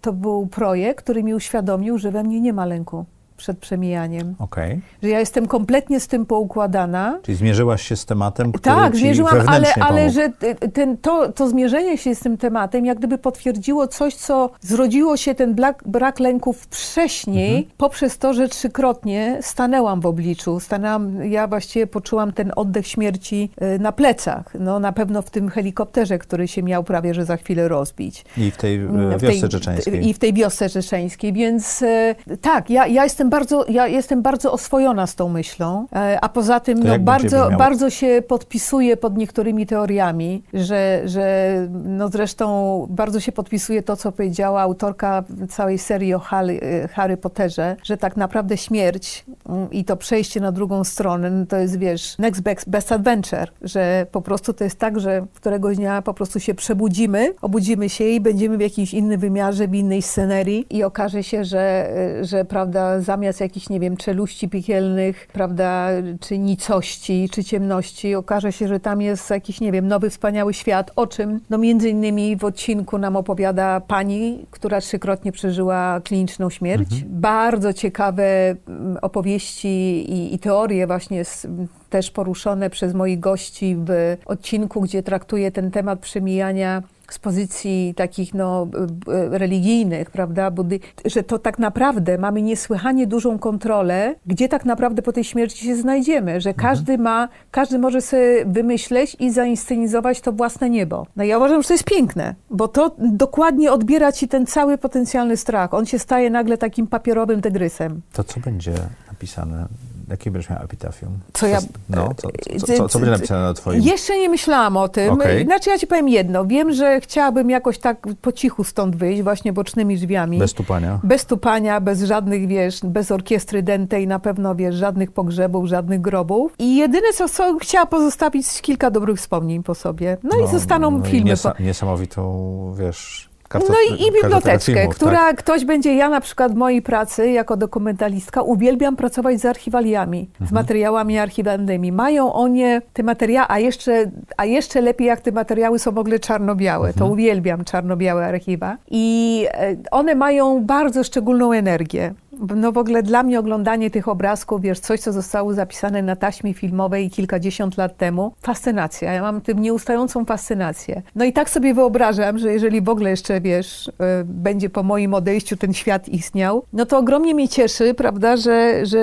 to był projekt, który mi uświadomił, że we mnie nie ma lęku przed przemijaniem, Okej. że ja jestem kompletnie z tym poukładana, Czyli zmierzyłaś się z tematem, który tak, zmierzyłam, ale, ale że t- ten, to, to zmierzenie się z tym tematem jak gdyby potwierdziło coś, co zrodziło się ten brak, brak lęków wcześniej, Mhm. poprzez to, że trzykrotnie stanęłam w obliczu. Stanęłam, ja właściwie poczułam ten oddech śmierci y, na plecach. No, na pewno w tym helikopterze, który się miał prawie, że za chwilę rozbić. I w tej e, W wiosce tej- czeczeńskiej. I w tej wiosce czeczeńskiej, więc e, tak, ja, ja jestem jestem bardzo, ja jestem bardzo oswojona z tą myślą, e, a poza tym no, bardzo, bardzo się podpisuję pod niektórymi teoriami, że, że no zresztą bardzo się podpisuje to, co powiedziała autorka całej serii o Harry, e, Harry Potterze, że tak naprawdę śmierć mm, i to przejście na drugą stronę, no to jest, wiesz, next best, best adventure, że po prostu to jest tak, że któregoś dnia po prostu się przebudzimy, obudzimy się i będziemy w jakimś innym wymiarze, w innej scenerii i okaże się, że, y, że prawda, zamiast jakichś, nie wiem, czeluści piekielnych, prawda, czy nicości, czy ciemności, okaże się, że tam jest jakiś, nie wiem, nowy, wspaniały świat, o czym, no między innymi w odcinku nam opowiada pani, która trzykrotnie przeżyła kliniczną śmierć. Bardzo ciekawe mm, opowieści i, i teorie właśnie z, też poruszone przez moich gości w odcinku, gdzie traktuje ten temat przemijania z pozycji takich no, religijnych, prawda, Buddy, że to tak naprawdę mamy niesłychanie dużą kontrolę, gdzie tak naprawdę po tej śmierci się znajdziemy, że każdy ma, każdy może sobie wymyśleć i zainscenizować to własne niebo. No ja uważam, że to jest piękne, bo to dokładnie odbiera ci ten cały potencjalny strach. On się staje nagle takim papierowym tygrysem. To co będzie napisane? Jakie będziesz miał epitafium? Co ja- No, co, co, co, co będzie napisane na twoim... Jeszcze nie myślałam o tym. Okej. Znaczy ja ci powiem jedno. Wiem, że chciałabym jakoś tak po cichu stąd wyjść, właśnie bocznymi drzwiami. Bez tupania? Bez tupania, bez żadnych, wiesz, bez orkiestry dętej, na pewno, wiesz, żadnych pogrzebów, żadnych grobów. I jedyne, co, co chciała pozostawić, kilka dobrych wspomnień po sobie. No, i zostaną no filmy. niesa- niesamowitą, wiesz... No i, i biblioteczkę, filmów, która tak? ktoś będzie, ja na przykład w mojej pracy jako dokumentalistka uwielbiam pracować z archiwaliami, Mhm. z materiałami archiwalnymi. Mają one te materiały, a jeszcze, a jeszcze lepiej jak te materiały są w ogóle czarno-białe, to Mhm. uwielbiam czarno-białe archiwa. I e, one mają bardzo szczególną energię. No w ogóle dla mnie oglądanie tych obrazków, wiesz, coś, co zostało zapisane na taśmie filmowej kilkadziesiąt lat temu, fascynacja. Ja mam tym nieustającą fascynację. No i tak sobie wyobrażam, że jeżeli w ogóle jeszcze, wiesz, y, będzie po moim odejściu ten świat istniał, no to ogromnie mnie cieszy, prawda, że, że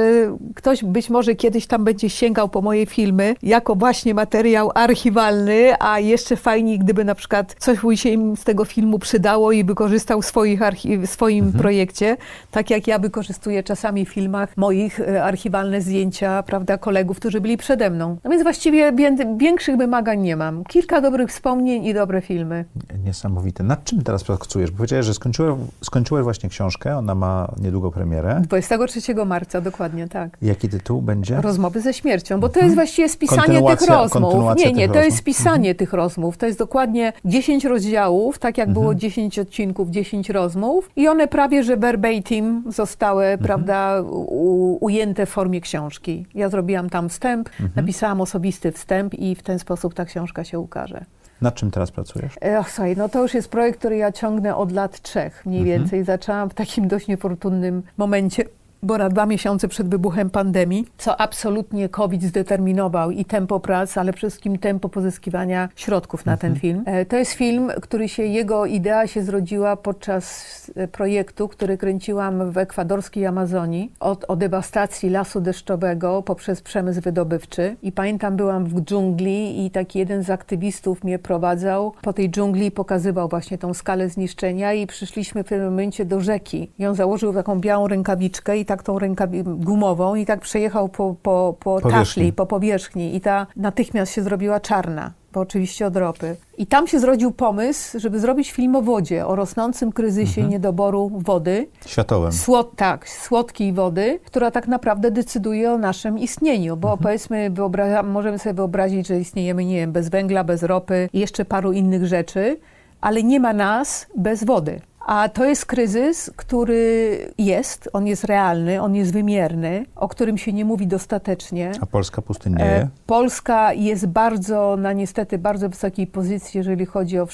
ktoś być może kiedyś tam będzie sięgał po moje filmy jako właśnie materiał archiwalny, a jeszcze fajniej, gdyby na przykład coś mu się im z tego filmu przydało i wykorzystał w swoich archi- w swoim projekcie, tak jak ja wykorzystuję czasami w filmach moich e, archiwalne zdjęcia, prawda, kolegów, którzy byli przede mną. No więc właściwie wię- większych wymagań nie mam. Kilka dobrych wspomnień i dobre filmy. Niesamowite. Nad czym teraz pracujesz? Bo powiedziałeś, że skończyłeś, skończyłeś właśnie książkę, ona ma niedługo premierę. 23 marca, dokładnie, tak. Jaki tytuł będzie? Rozmowy ze śmiercią, bo to jest właściwie spisanie tych rozmów. Nie, nie, to jest spisanie tych rozmów. To jest dokładnie 10 rozdziałów, tak jak było 10 odcinków, 10 rozmów i one prawie, że verbatim zostały, prawda, u, ujęte w formie książki. Ja zrobiłam tam wstęp, napisałam osobisty wstęp i w ten sposób ta książka się ukaże. Nad czym teraz pracujesz? Ech, słuchaj, no to już jest projekt, który ja ciągnę od lat trzech mniej więcej. Zaczęłam w takim dość niefortunnym momencie, bo na dwa miesiące przed wybuchem pandemii, co absolutnie COVID zdeterminował i tempo prac, ale przede wszystkim tempo pozyskiwania środków na ten film. E, To jest film, który się, jego idea się zrodziła podczas e, projektu, który kręciłam w ekwadorskiej Amazonii, od, o dewastacji lasu deszczowego poprzez przemysł wydobywczy. I pamiętam, byłam w dżungli i taki jeden z aktywistów mnie prowadzał po tej dżungli i pokazywał właśnie tą skalę zniszczenia i przyszliśmy w pewnym momencie do rzeki. I on założył taką białą rękawiczkę i tak tą rękawicę gumową i tak przejechał po, po, po Powierzchni. tafli, po powierzchni i ta natychmiast się zrobiła czarna. Bo oczywiście od ropy. I tam się zrodził pomysł, żeby zrobić film o wodzie, o rosnącym kryzysie niedoboru wody. Światowym. Słod, tak, słodkiej wody, która tak naprawdę decyduje o naszym istnieniu, bo powiedzmy, wyobra- możemy sobie wyobrazić, że istniejemy, nie wiem, bez węgla, bez ropy i jeszcze paru innych rzeczy, ale nie ma nas bez wody. A to jest kryzys, który jest, on jest realny, on jest wymierny, o którym się nie mówi dostatecznie. A polska pustynnieje? E, Polska jest bardzo, na niestety, bardzo wysokiej pozycji, jeżeli chodzi o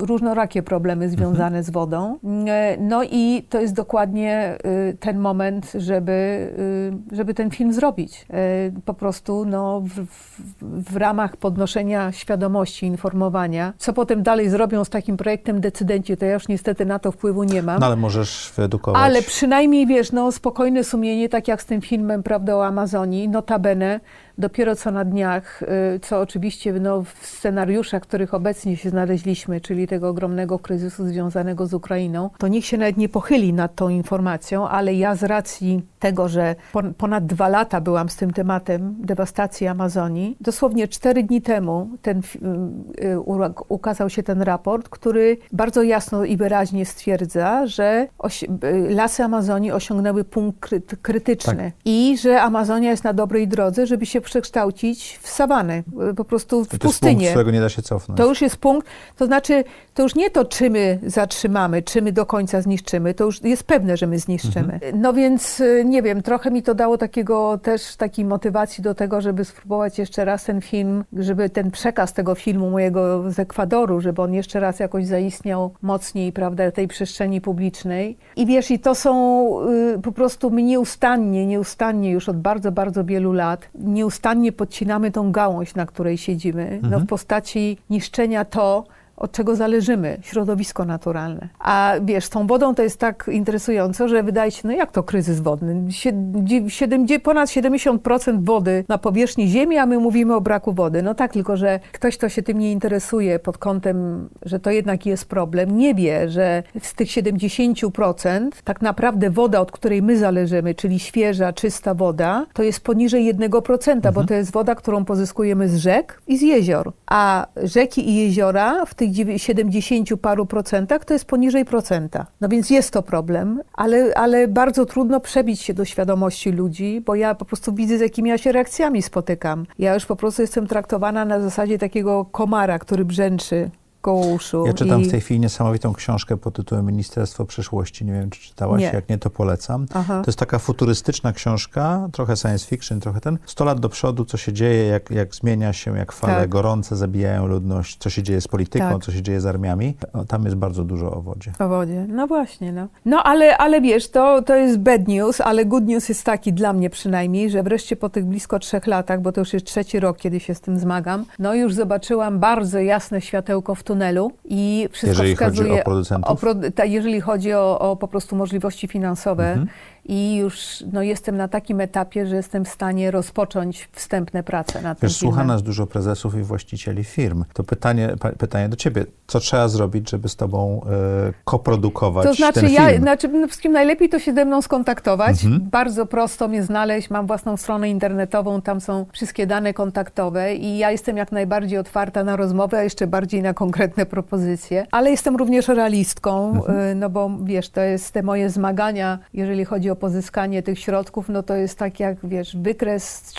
różnorakie problemy związane z wodą. E, No i to jest dokładnie y, ten moment, żeby, y, żeby ten film zrobić. E, Po prostu no, w, w, w ramach podnoszenia świadomości, informowania. Co potem dalej zrobią z takim projektem decydenci, to ja już niestety na to wpływu nie mam. No ale możesz wyedukować. Ale przynajmniej wiesz, no spokojne sumienie, tak jak z tym filmem, prawda, o Amazonii, notabene Dopiero co na dniach, y, co oczywiście no, w scenariuszach, w których obecnie się znaleźliśmy, czyli tego ogromnego kryzysu związanego z Ukrainą, to nikt się nawet nie pochyli nad tą informacją, ale ja z racji tego, że ponad dwa lata byłam z tym tematem dewastacji Amazonii, dosłownie cztery dni temu ten, y, y, ukazał się ten raport, który bardzo jasno i wyraźnie stwierdza, że lasy Amazonii osiągnęły punkt krytyczny tak. i że Amazonia jest na dobrej drodze, żeby się przekształcić w sawanę, po prostu w to pustynię. Punkt, którego nie da się cofnąć. To już jest punkt, to znaczy, to już nie to, czy my zatrzymamy, czy my do końca zniszczymy, to już jest pewne, że my zniszczymy. Mhm. No więc, y, nie wiem, trochę mi to dało takiego też takiej motywacji do tego, żeby spróbować jeszcze raz ten film, żeby ten przekaz tego filmu mojego z Ekwadoru, żeby on jeszcze raz jakoś zaistniał mocniej, prawda, tej przestrzeni publicznej. I wiesz, i to są y, po prostu nieustannie, nieustannie już od bardzo, bardzo wielu lat, nieustannie podcinamy tą gałąź, na której siedzimy, no w mhm. postaci niszczenia to, od czego zależymy, środowisko naturalne. A wiesz, z tą wodą to jest tak interesujące, że wydaje się, no jak to kryzys wodny? 7, ponad 70% wody na powierzchni Ziemi, a my mówimy o braku wody. No tak, tylko że ktoś, kto się tym nie interesuje pod kątem, że to jednak jest problem, nie wie, że z tych 70% tak naprawdę woda, od której my zależymy, czyli świeża, czysta woda, to jest poniżej 1%, mhm. bo to jest woda, którą pozyskujemy z rzek i z jezior. A rzeki i jeziora w tych tych 70 paru procentach to jest poniżej procenta. No więc jest to problem, ale, ale bardzo trudno przebić się do świadomości ludzi, bo ja po prostu widzę, z jakimi ja się reakcjami spotykam. Ja już po prostu jestem traktowana na zasadzie takiego komara, który brzęczy koło uszu. Ja czytam i... w tej chwili niesamowitą książkę pod tytułem Ministerstwo Przyszłości. Nie wiem, czy czytałaś, nie. jak nie, to polecam. Aha. To jest taka futurystyczna książka, trochę science fiction, trochę ten. 100 lat do przodu, co się dzieje, jak, jak zmienia się, jak fale tak. gorące zabijają ludność, co się dzieje z polityką, tak. co się dzieje z armiami. No, tam jest bardzo dużo o wodzie. O wodzie, no właśnie. No, no ale, ale wiesz, to, to jest bad news, ale good news jest taki, dla mnie przynajmniej, że wreszcie po tych blisko trzech latach, bo to już jest trzeci rok, kiedy się z tym zmagam, no już zobaczyłam bardzo jasne światełko w tunelu tunelu i wszystko jeżeli wskazuje... Chodzi o producentów? O, jeżeli chodzi o, o, po prostu możliwości finansowe, mhm i już no, jestem na takim etapie, że jestem w stanie rozpocząć wstępne prace nad tym Wiesz, Słucha nas dużo prezesów i właścicieli firm. To pytanie, pytanie do ciebie. Co trzeba zrobić, żeby z tobą e, koprodukować To znaczy, ten ja, znaczy, no, wszystkim najlepiej to się ze mną skontaktować. Mhm. Bardzo prosto mnie znaleźć. Mam własną stronę internetową, tam są wszystkie dane kontaktowe i ja jestem jak najbardziej otwarta na rozmowę, a jeszcze bardziej na konkretne propozycje. Ale jestem również realistką, mhm. e, no bo wiesz, to jest te moje zmagania, jeżeli chodzi o pozyskanie tych środków, no to jest tak jak, wiesz, wykres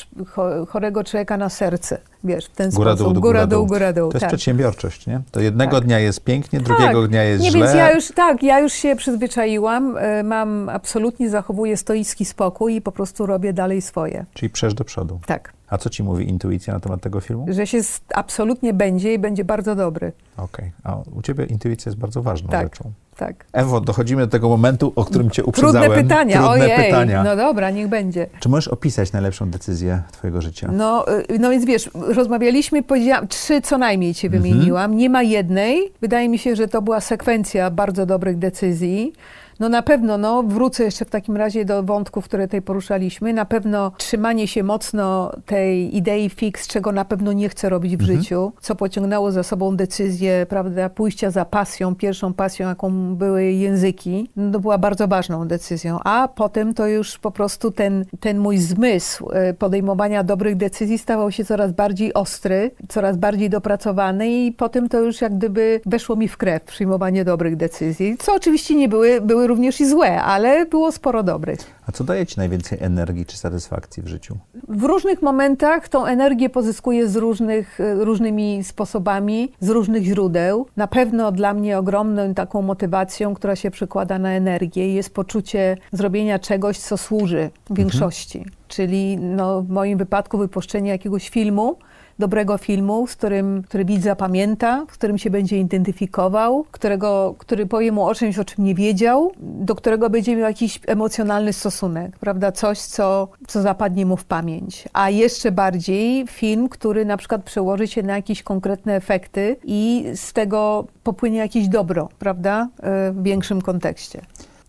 chorego człowieka na serce. Wiesz, w ten góra sposób. Dół, góra, dół, góra dół. To jest tak. przedsiębiorczość, nie? To jednego tak. dnia jest pięknie, drugiego tak. dnia jest nie, źle. Więc ja już, tak, ja już się przyzwyczaiłam. E, mam, absolutnie zachowuję stoicki spokój i po prostu robię dalej swoje. Czyli przesz do przodu. Tak. A co ci mówi intuicja na temat tego filmu? Że się absolutnie będzie i będzie bardzo dobry. Okej. Okay. A u ciebie intuicja jest bardzo ważną tak. rzeczą. Tak. Ewo, dochodzimy do tego momentu, o którym cię uprzedzałem. Trudne pytania, Trudne ojej. pytania. No dobra, niech będzie. Czy możesz opisać najlepszą decyzję twojego życia? No, y, no więc wiesz, rozmawialiśmy, powiedziałam, trzy co najmniej ci mhm. wymieniłam. Nie ma jednej. Wydaje mi się, że to była sekwencja bardzo dobrych decyzji. No na pewno, no wrócę jeszcze w takim razie do wątków, które tutaj poruszaliśmy. Na pewno trzymanie się mocno tej idei fix, czego na pewno nie chcę robić w mhm. życiu, co pociągnęło za sobą decyzję, prawda, pójścia za pasją, pierwszą pasją, jaką były języki, no to była bardzo ważną decyzją. A potem to już po prostu ten, ten mój zmysł e, podejmowania dobrych decyzji stawał się coraz bardziej ostry, coraz bardziej dopracowany i potem to już jak gdyby weszło mi w krew przyjmowanie dobrych decyzji, co oczywiście nie były, były również i złe, ale było sporo dobrych. A co daje Ci najwięcej energii czy satysfakcji w życiu? W różnych momentach tą energię pozyskuję z różnych, e, różnymi sposobami, z różnych źródeł. Na pewno dla mnie ogromną taką motywacją, która się przekłada na energię, jest poczucie zrobienia czegoś, co służy w większości. Mhm. Czyli no, w moim wypadku wypuszczenie jakiegoś filmu, dobrego filmu, z którym, który widz zapamięta, z którym się będzie identyfikował, którego, który powie mu o czymś, o czym nie wiedział, do którego będzie miał jakiś emocjonalny stosunek, prawda? Coś, co, co zapadnie mu w pamięć. A jeszcze bardziej film, który na przykład przełoży się na jakieś konkretne efekty i z tego popłynie jakieś dobro, prawda? W większym kontekście.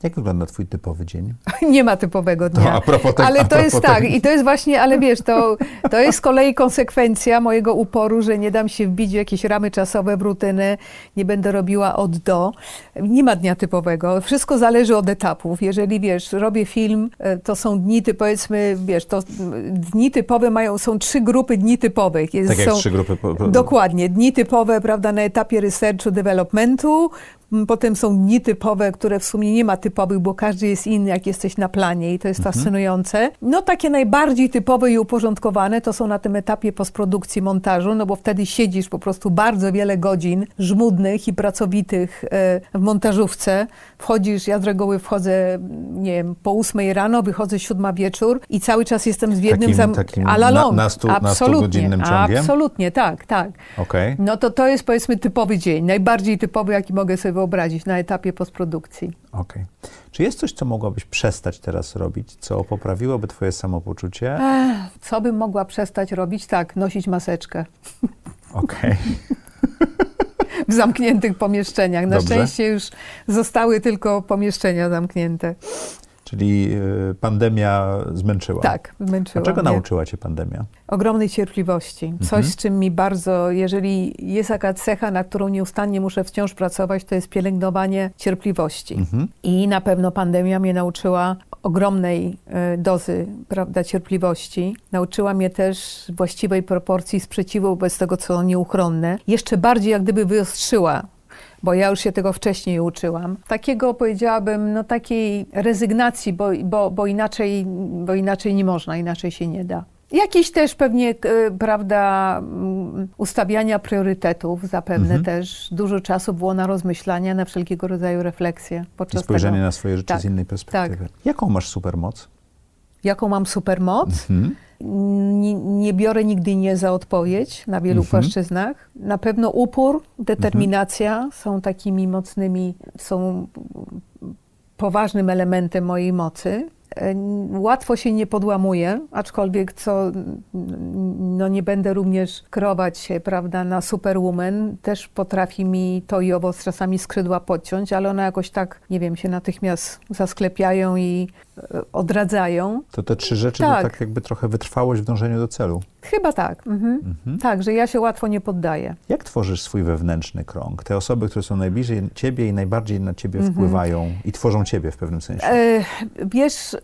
Jak wygląda twój typowy dzień? <laughs> Nie ma typowego dnia. To a propos tego- ale to propos jest tak, i to jest właśnie, ale wiesz, to, to jest z kolei konsekwencja mojego uporu, że nie dam się wbić w jakieś ramy czasowe, w rutynę, nie będę robiła od do. Nie ma dnia typowego. Wszystko zależy od etapów. Jeżeli wiesz, robię film, e, to są dni, ty powiedzmy, wiesz, to mm, dni typowe mają, są trzy grupy dni typowych. Jest, Tak jak są, trzy grupy. Po, po, Dokładnie. Dni typowe, prawda, na etapie researchu, developmentu. Potem są dni typowe, które w sumie nie ma typowych, bo każdy jest inny, jak jesteś na planie i to jest fascynujące. No takie najbardziej typowe i uporządkowane to są na tym etapie postprodukcji, montażu, no bo wtedy siedzisz po prostu bardzo wiele godzin żmudnych i pracowitych e, w montażówce. Wchodzisz, ja z reguły wchodzę, nie wiem, po ósmej rano, wychodzę siódma wieczór i cały czas jestem z jednym Takim- zam... takim a la na- na stu- na Absolutnie. stugodzinnym ciągiem? Absolutnie, tak, tak. Okej. No to to jest powiedzmy typowy dzień, najbardziej typowy, jaki mogę sobie wyobrazić na etapie postprodukcji. Okej. Czy jest coś, co mogłabyś przestać teraz robić, co poprawiłoby twoje samopoczucie? Ech, co bym mogła przestać robić? Tak, nosić maseczkę Okej. <laughs> w zamkniętych pomieszczeniach. Na Dobrze. szczęście już zostały tylko pomieszczenia zamknięte. Czyli y, pandemia zmęczyła. Tak, A zmęczyła czego mnie. nauczyła cię pandemia? Ogromnej cierpliwości. Coś, Mhm. z czym mi bardzo, jeżeli jest jaka cecha, na którą nieustannie muszę wciąż pracować, to jest pielęgnowanie cierpliwości. Mhm. I na pewno pandemia mnie nauczyła ogromnej e, dozy prawda, cierpliwości. Nauczyła mnie też właściwej proporcji sprzeciwu wobec tego, co nieuchronne. Jeszcze bardziej jak gdyby wyostrzyła bo ja już się tego wcześniej uczyłam. Takiego powiedziałabym, no takiej rezygnacji, bo, bo, bo, inaczej, bo inaczej nie można, inaczej się nie da. Jakieś też pewnie, e, prawda, mm, ustawiania priorytetów zapewne Mhm. też. Dużo czasu było na rozmyślania, na wszelkiego rodzaju refleksje I podczas spojrzenie tego. na swoje życie Tak, z innej perspektywy. Jaką masz supermoc? Jaką mam supermoc? Mhm. Nie, nie biorę nigdy nie za odpowiedź na wielu Mhm. płaszczyznach. Na pewno upór, determinacja są takimi mocnymi, są poważnym elementem mojej mocy. E, Łatwo się nie podłamuję, aczkolwiek co, no nie będę również krować się, prawda, na superwoman. Też potrafi mi to i owo z czasami skrzydła podciąć, ale one jakoś tak, nie wiem, się natychmiast zasklepiają i odradzają. To te trzy rzeczy Tak. to tak jakby trochę wytrwałość w dążeniu do celu. Chyba tak. Mhm. Mhm. Tak, że ja się łatwo nie poddaję. Jak tworzysz swój wewnętrzny krąg? Te osoby, które są najbliżej ciebie i najbardziej na ciebie Mhm. wpływają i tworzą ciebie w pewnym sensie. E, wiesz,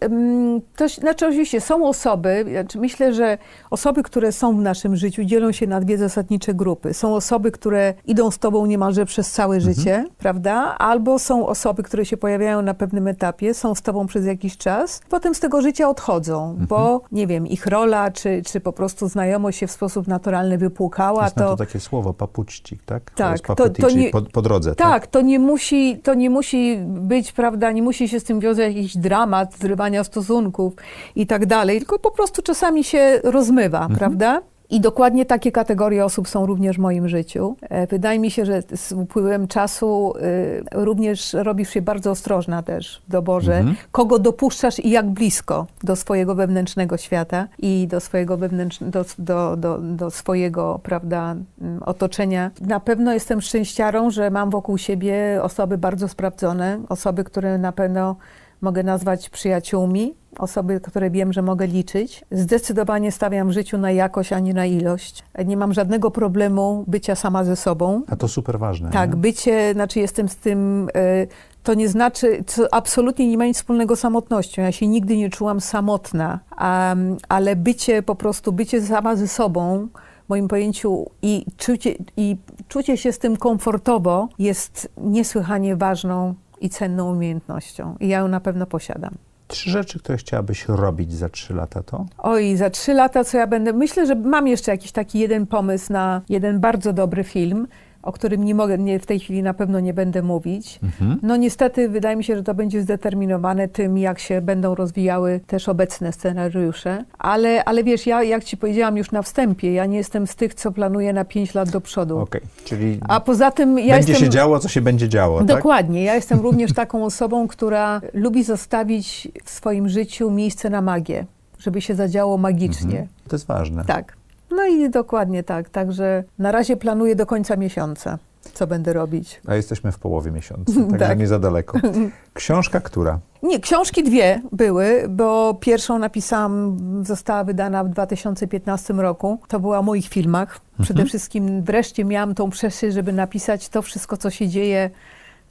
to, znaczy oczywiście są osoby, znaczy myślę, że osoby, które są w naszym życiu, dzielą się na dwie zasadnicze grupy. Są osoby, które idą z tobą niemalże przez całe życie, prawda? Albo są osoby, które się pojawiają na pewnym etapie, są z tobą przez jakiś czas, potem z tego życia odchodzą, bo nie wiem, ich rola, czy, czy po prostu znajomość się w sposób naturalny wypłukała, Jest to to... takie słowo papuczci, tak? Tak, to- to nie- po, po drodze, tak? Tak, to nie, musi, to nie musi być, prawda, nie musi się z tym wiązać jakiś dramat zrywania stosunków i tak dalej, tylko po prostu czasami się rozmywa, Mhm. prawda? I dokładnie takie kategorie osób są również w moim życiu. E, Wydaje mi się, że z upływem czasu y, również robisz się bardzo ostrożna też w doborze, Mhm. kogo dopuszczasz i jak blisko do swojego wewnętrznego świata i do swojego wewnętrznego, do, do, do, do swojego, prawda, mm, otoczenia. Na pewno jestem szczęściarą, że mam wokół siebie osoby bardzo sprawdzone, osoby, które na pewno mogę nazwać przyjaciółmi, osoby, które wiem, że mogę liczyć. Zdecydowanie stawiam w życiu na jakość, a nie na ilość. Nie mam żadnego problemu bycia sama ze sobą. A to super ważne. Tak, nie? bycie, znaczy jestem z tym, e, to nie znaczy, co absolutnie nie ma nic wspólnego z samotnością. Ja się nigdy nie czułam samotna, ale bycie, po prostu bycie sama ze sobą, w moim pojęciu i czucie, i czucie się z tym komfortowo jest niesłychanie ważną i cenną umiejętnością. I ja ją na pewno posiadam. Trzy rzeczy, które chciałabyś robić za trzy lata to? Oj, za trzy lata co ja będę. Myślę, że mam jeszcze jakiś taki jeden pomysł na jeden bardzo dobry film, o którym nie mogę, nie, w tej chwili na pewno nie będę mówić. Mhm. No niestety wydaje mi się, że to będzie zdeterminowane tym, jak się będą rozwijały też obecne scenariusze. Ale, ale wiesz, ja jak ci powiedziałam już na wstępie, ja nie jestem z tych, co planuje na pięć lat do przodu. Okej, czyli A poza tym ja będzie jestem... się działo, co się będzie działo, tak? Dokładnie. Ja jestem <laughs> również taką osobą, która lubi zostawić w swoim życiu miejsce na magię, żeby się zadziało magicznie. Mhm. To jest ważne. Tak. No i dokładnie tak. Także na razie planuję do końca miesiąca. co będę robić. A jesteśmy w połowie miesiąca, <laughs> także Tak. nie za daleko. <laughs> Książka która? Nie, książki dwie były, bo pierwszą napisałam, została wydana w 2015 roku. To była o moich filmach. Przede wszystkim wreszcie miałam tą przestrzeń, żeby napisać to wszystko, co się dzieje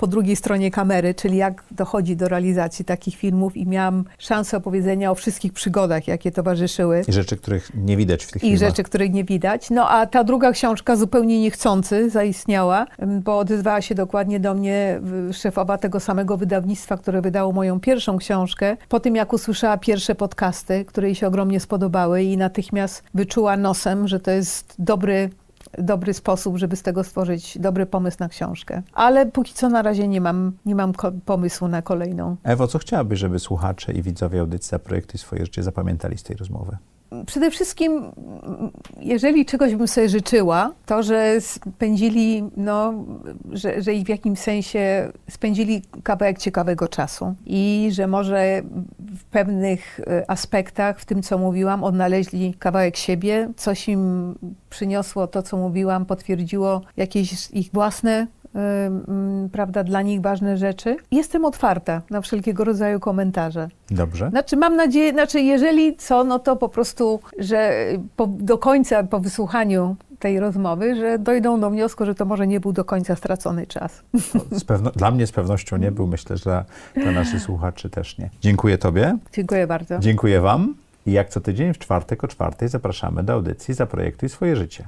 po drugiej stronie kamery, czyli jak dochodzi do realizacji takich filmów i miałam szansę opowiedzenia o wszystkich przygodach, jakie towarzyszyły. I rzeczy, których nie widać w tych I filmach. rzeczy, których nie widać. No a ta druga książka zupełnie niechcący zaistniała, ym, bo odezwała się dokładnie do mnie szefowa tego samego wydawnictwa, które wydało moją pierwszą książkę. Po tym, jak usłyszała pierwsze podcasty, które jej się ogromnie spodobały i natychmiast wyczuła nosem, że to jest dobry dobry sposób, żeby z tego stworzyć dobry pomysł na książkę. Ale póki co na razie nie mam, nie mam pomysłu na kolejną. Ewo, co chciałabyś, żeby słuchacze i widzowie audycji Zaprojektuj swoje życie zapamiętali z tej rozmowy? Przede wszystkim, jeżeli czegoś bym sobie życzyła, to że spędzili, no, że, że i w jakimś sensie spędzili kawałek ciekawego czasu i że może w pewnych e, aspektach, w tym co mówiłam, odnaleźli kawałek siebie, coś im przyniosło to, co mówiłam, potwierdziło jakieś ich własne prawda, dla nich ważne rzeczy. Jestem otwarta na wszelkiego rodzaju komentarze. Dobrze? Znaczy mam nadzieję, znaczy jeżeli co, no to po prostu, że po, do końca po wysłuchaniu tej rozmowy, że dojdą do wniosku, że to może nie był do końca stracony czas. Pewno, dla mnie z pewnością nie był, myślę, że dla, dla naszych słuchaczy też nie. Dziękuję Tobie, Dziękuję bardzo. dziękuję Wam i jak co tydzień w czwartek o czwartej zapraszamy do audycji Zaprojektuj swoje życie.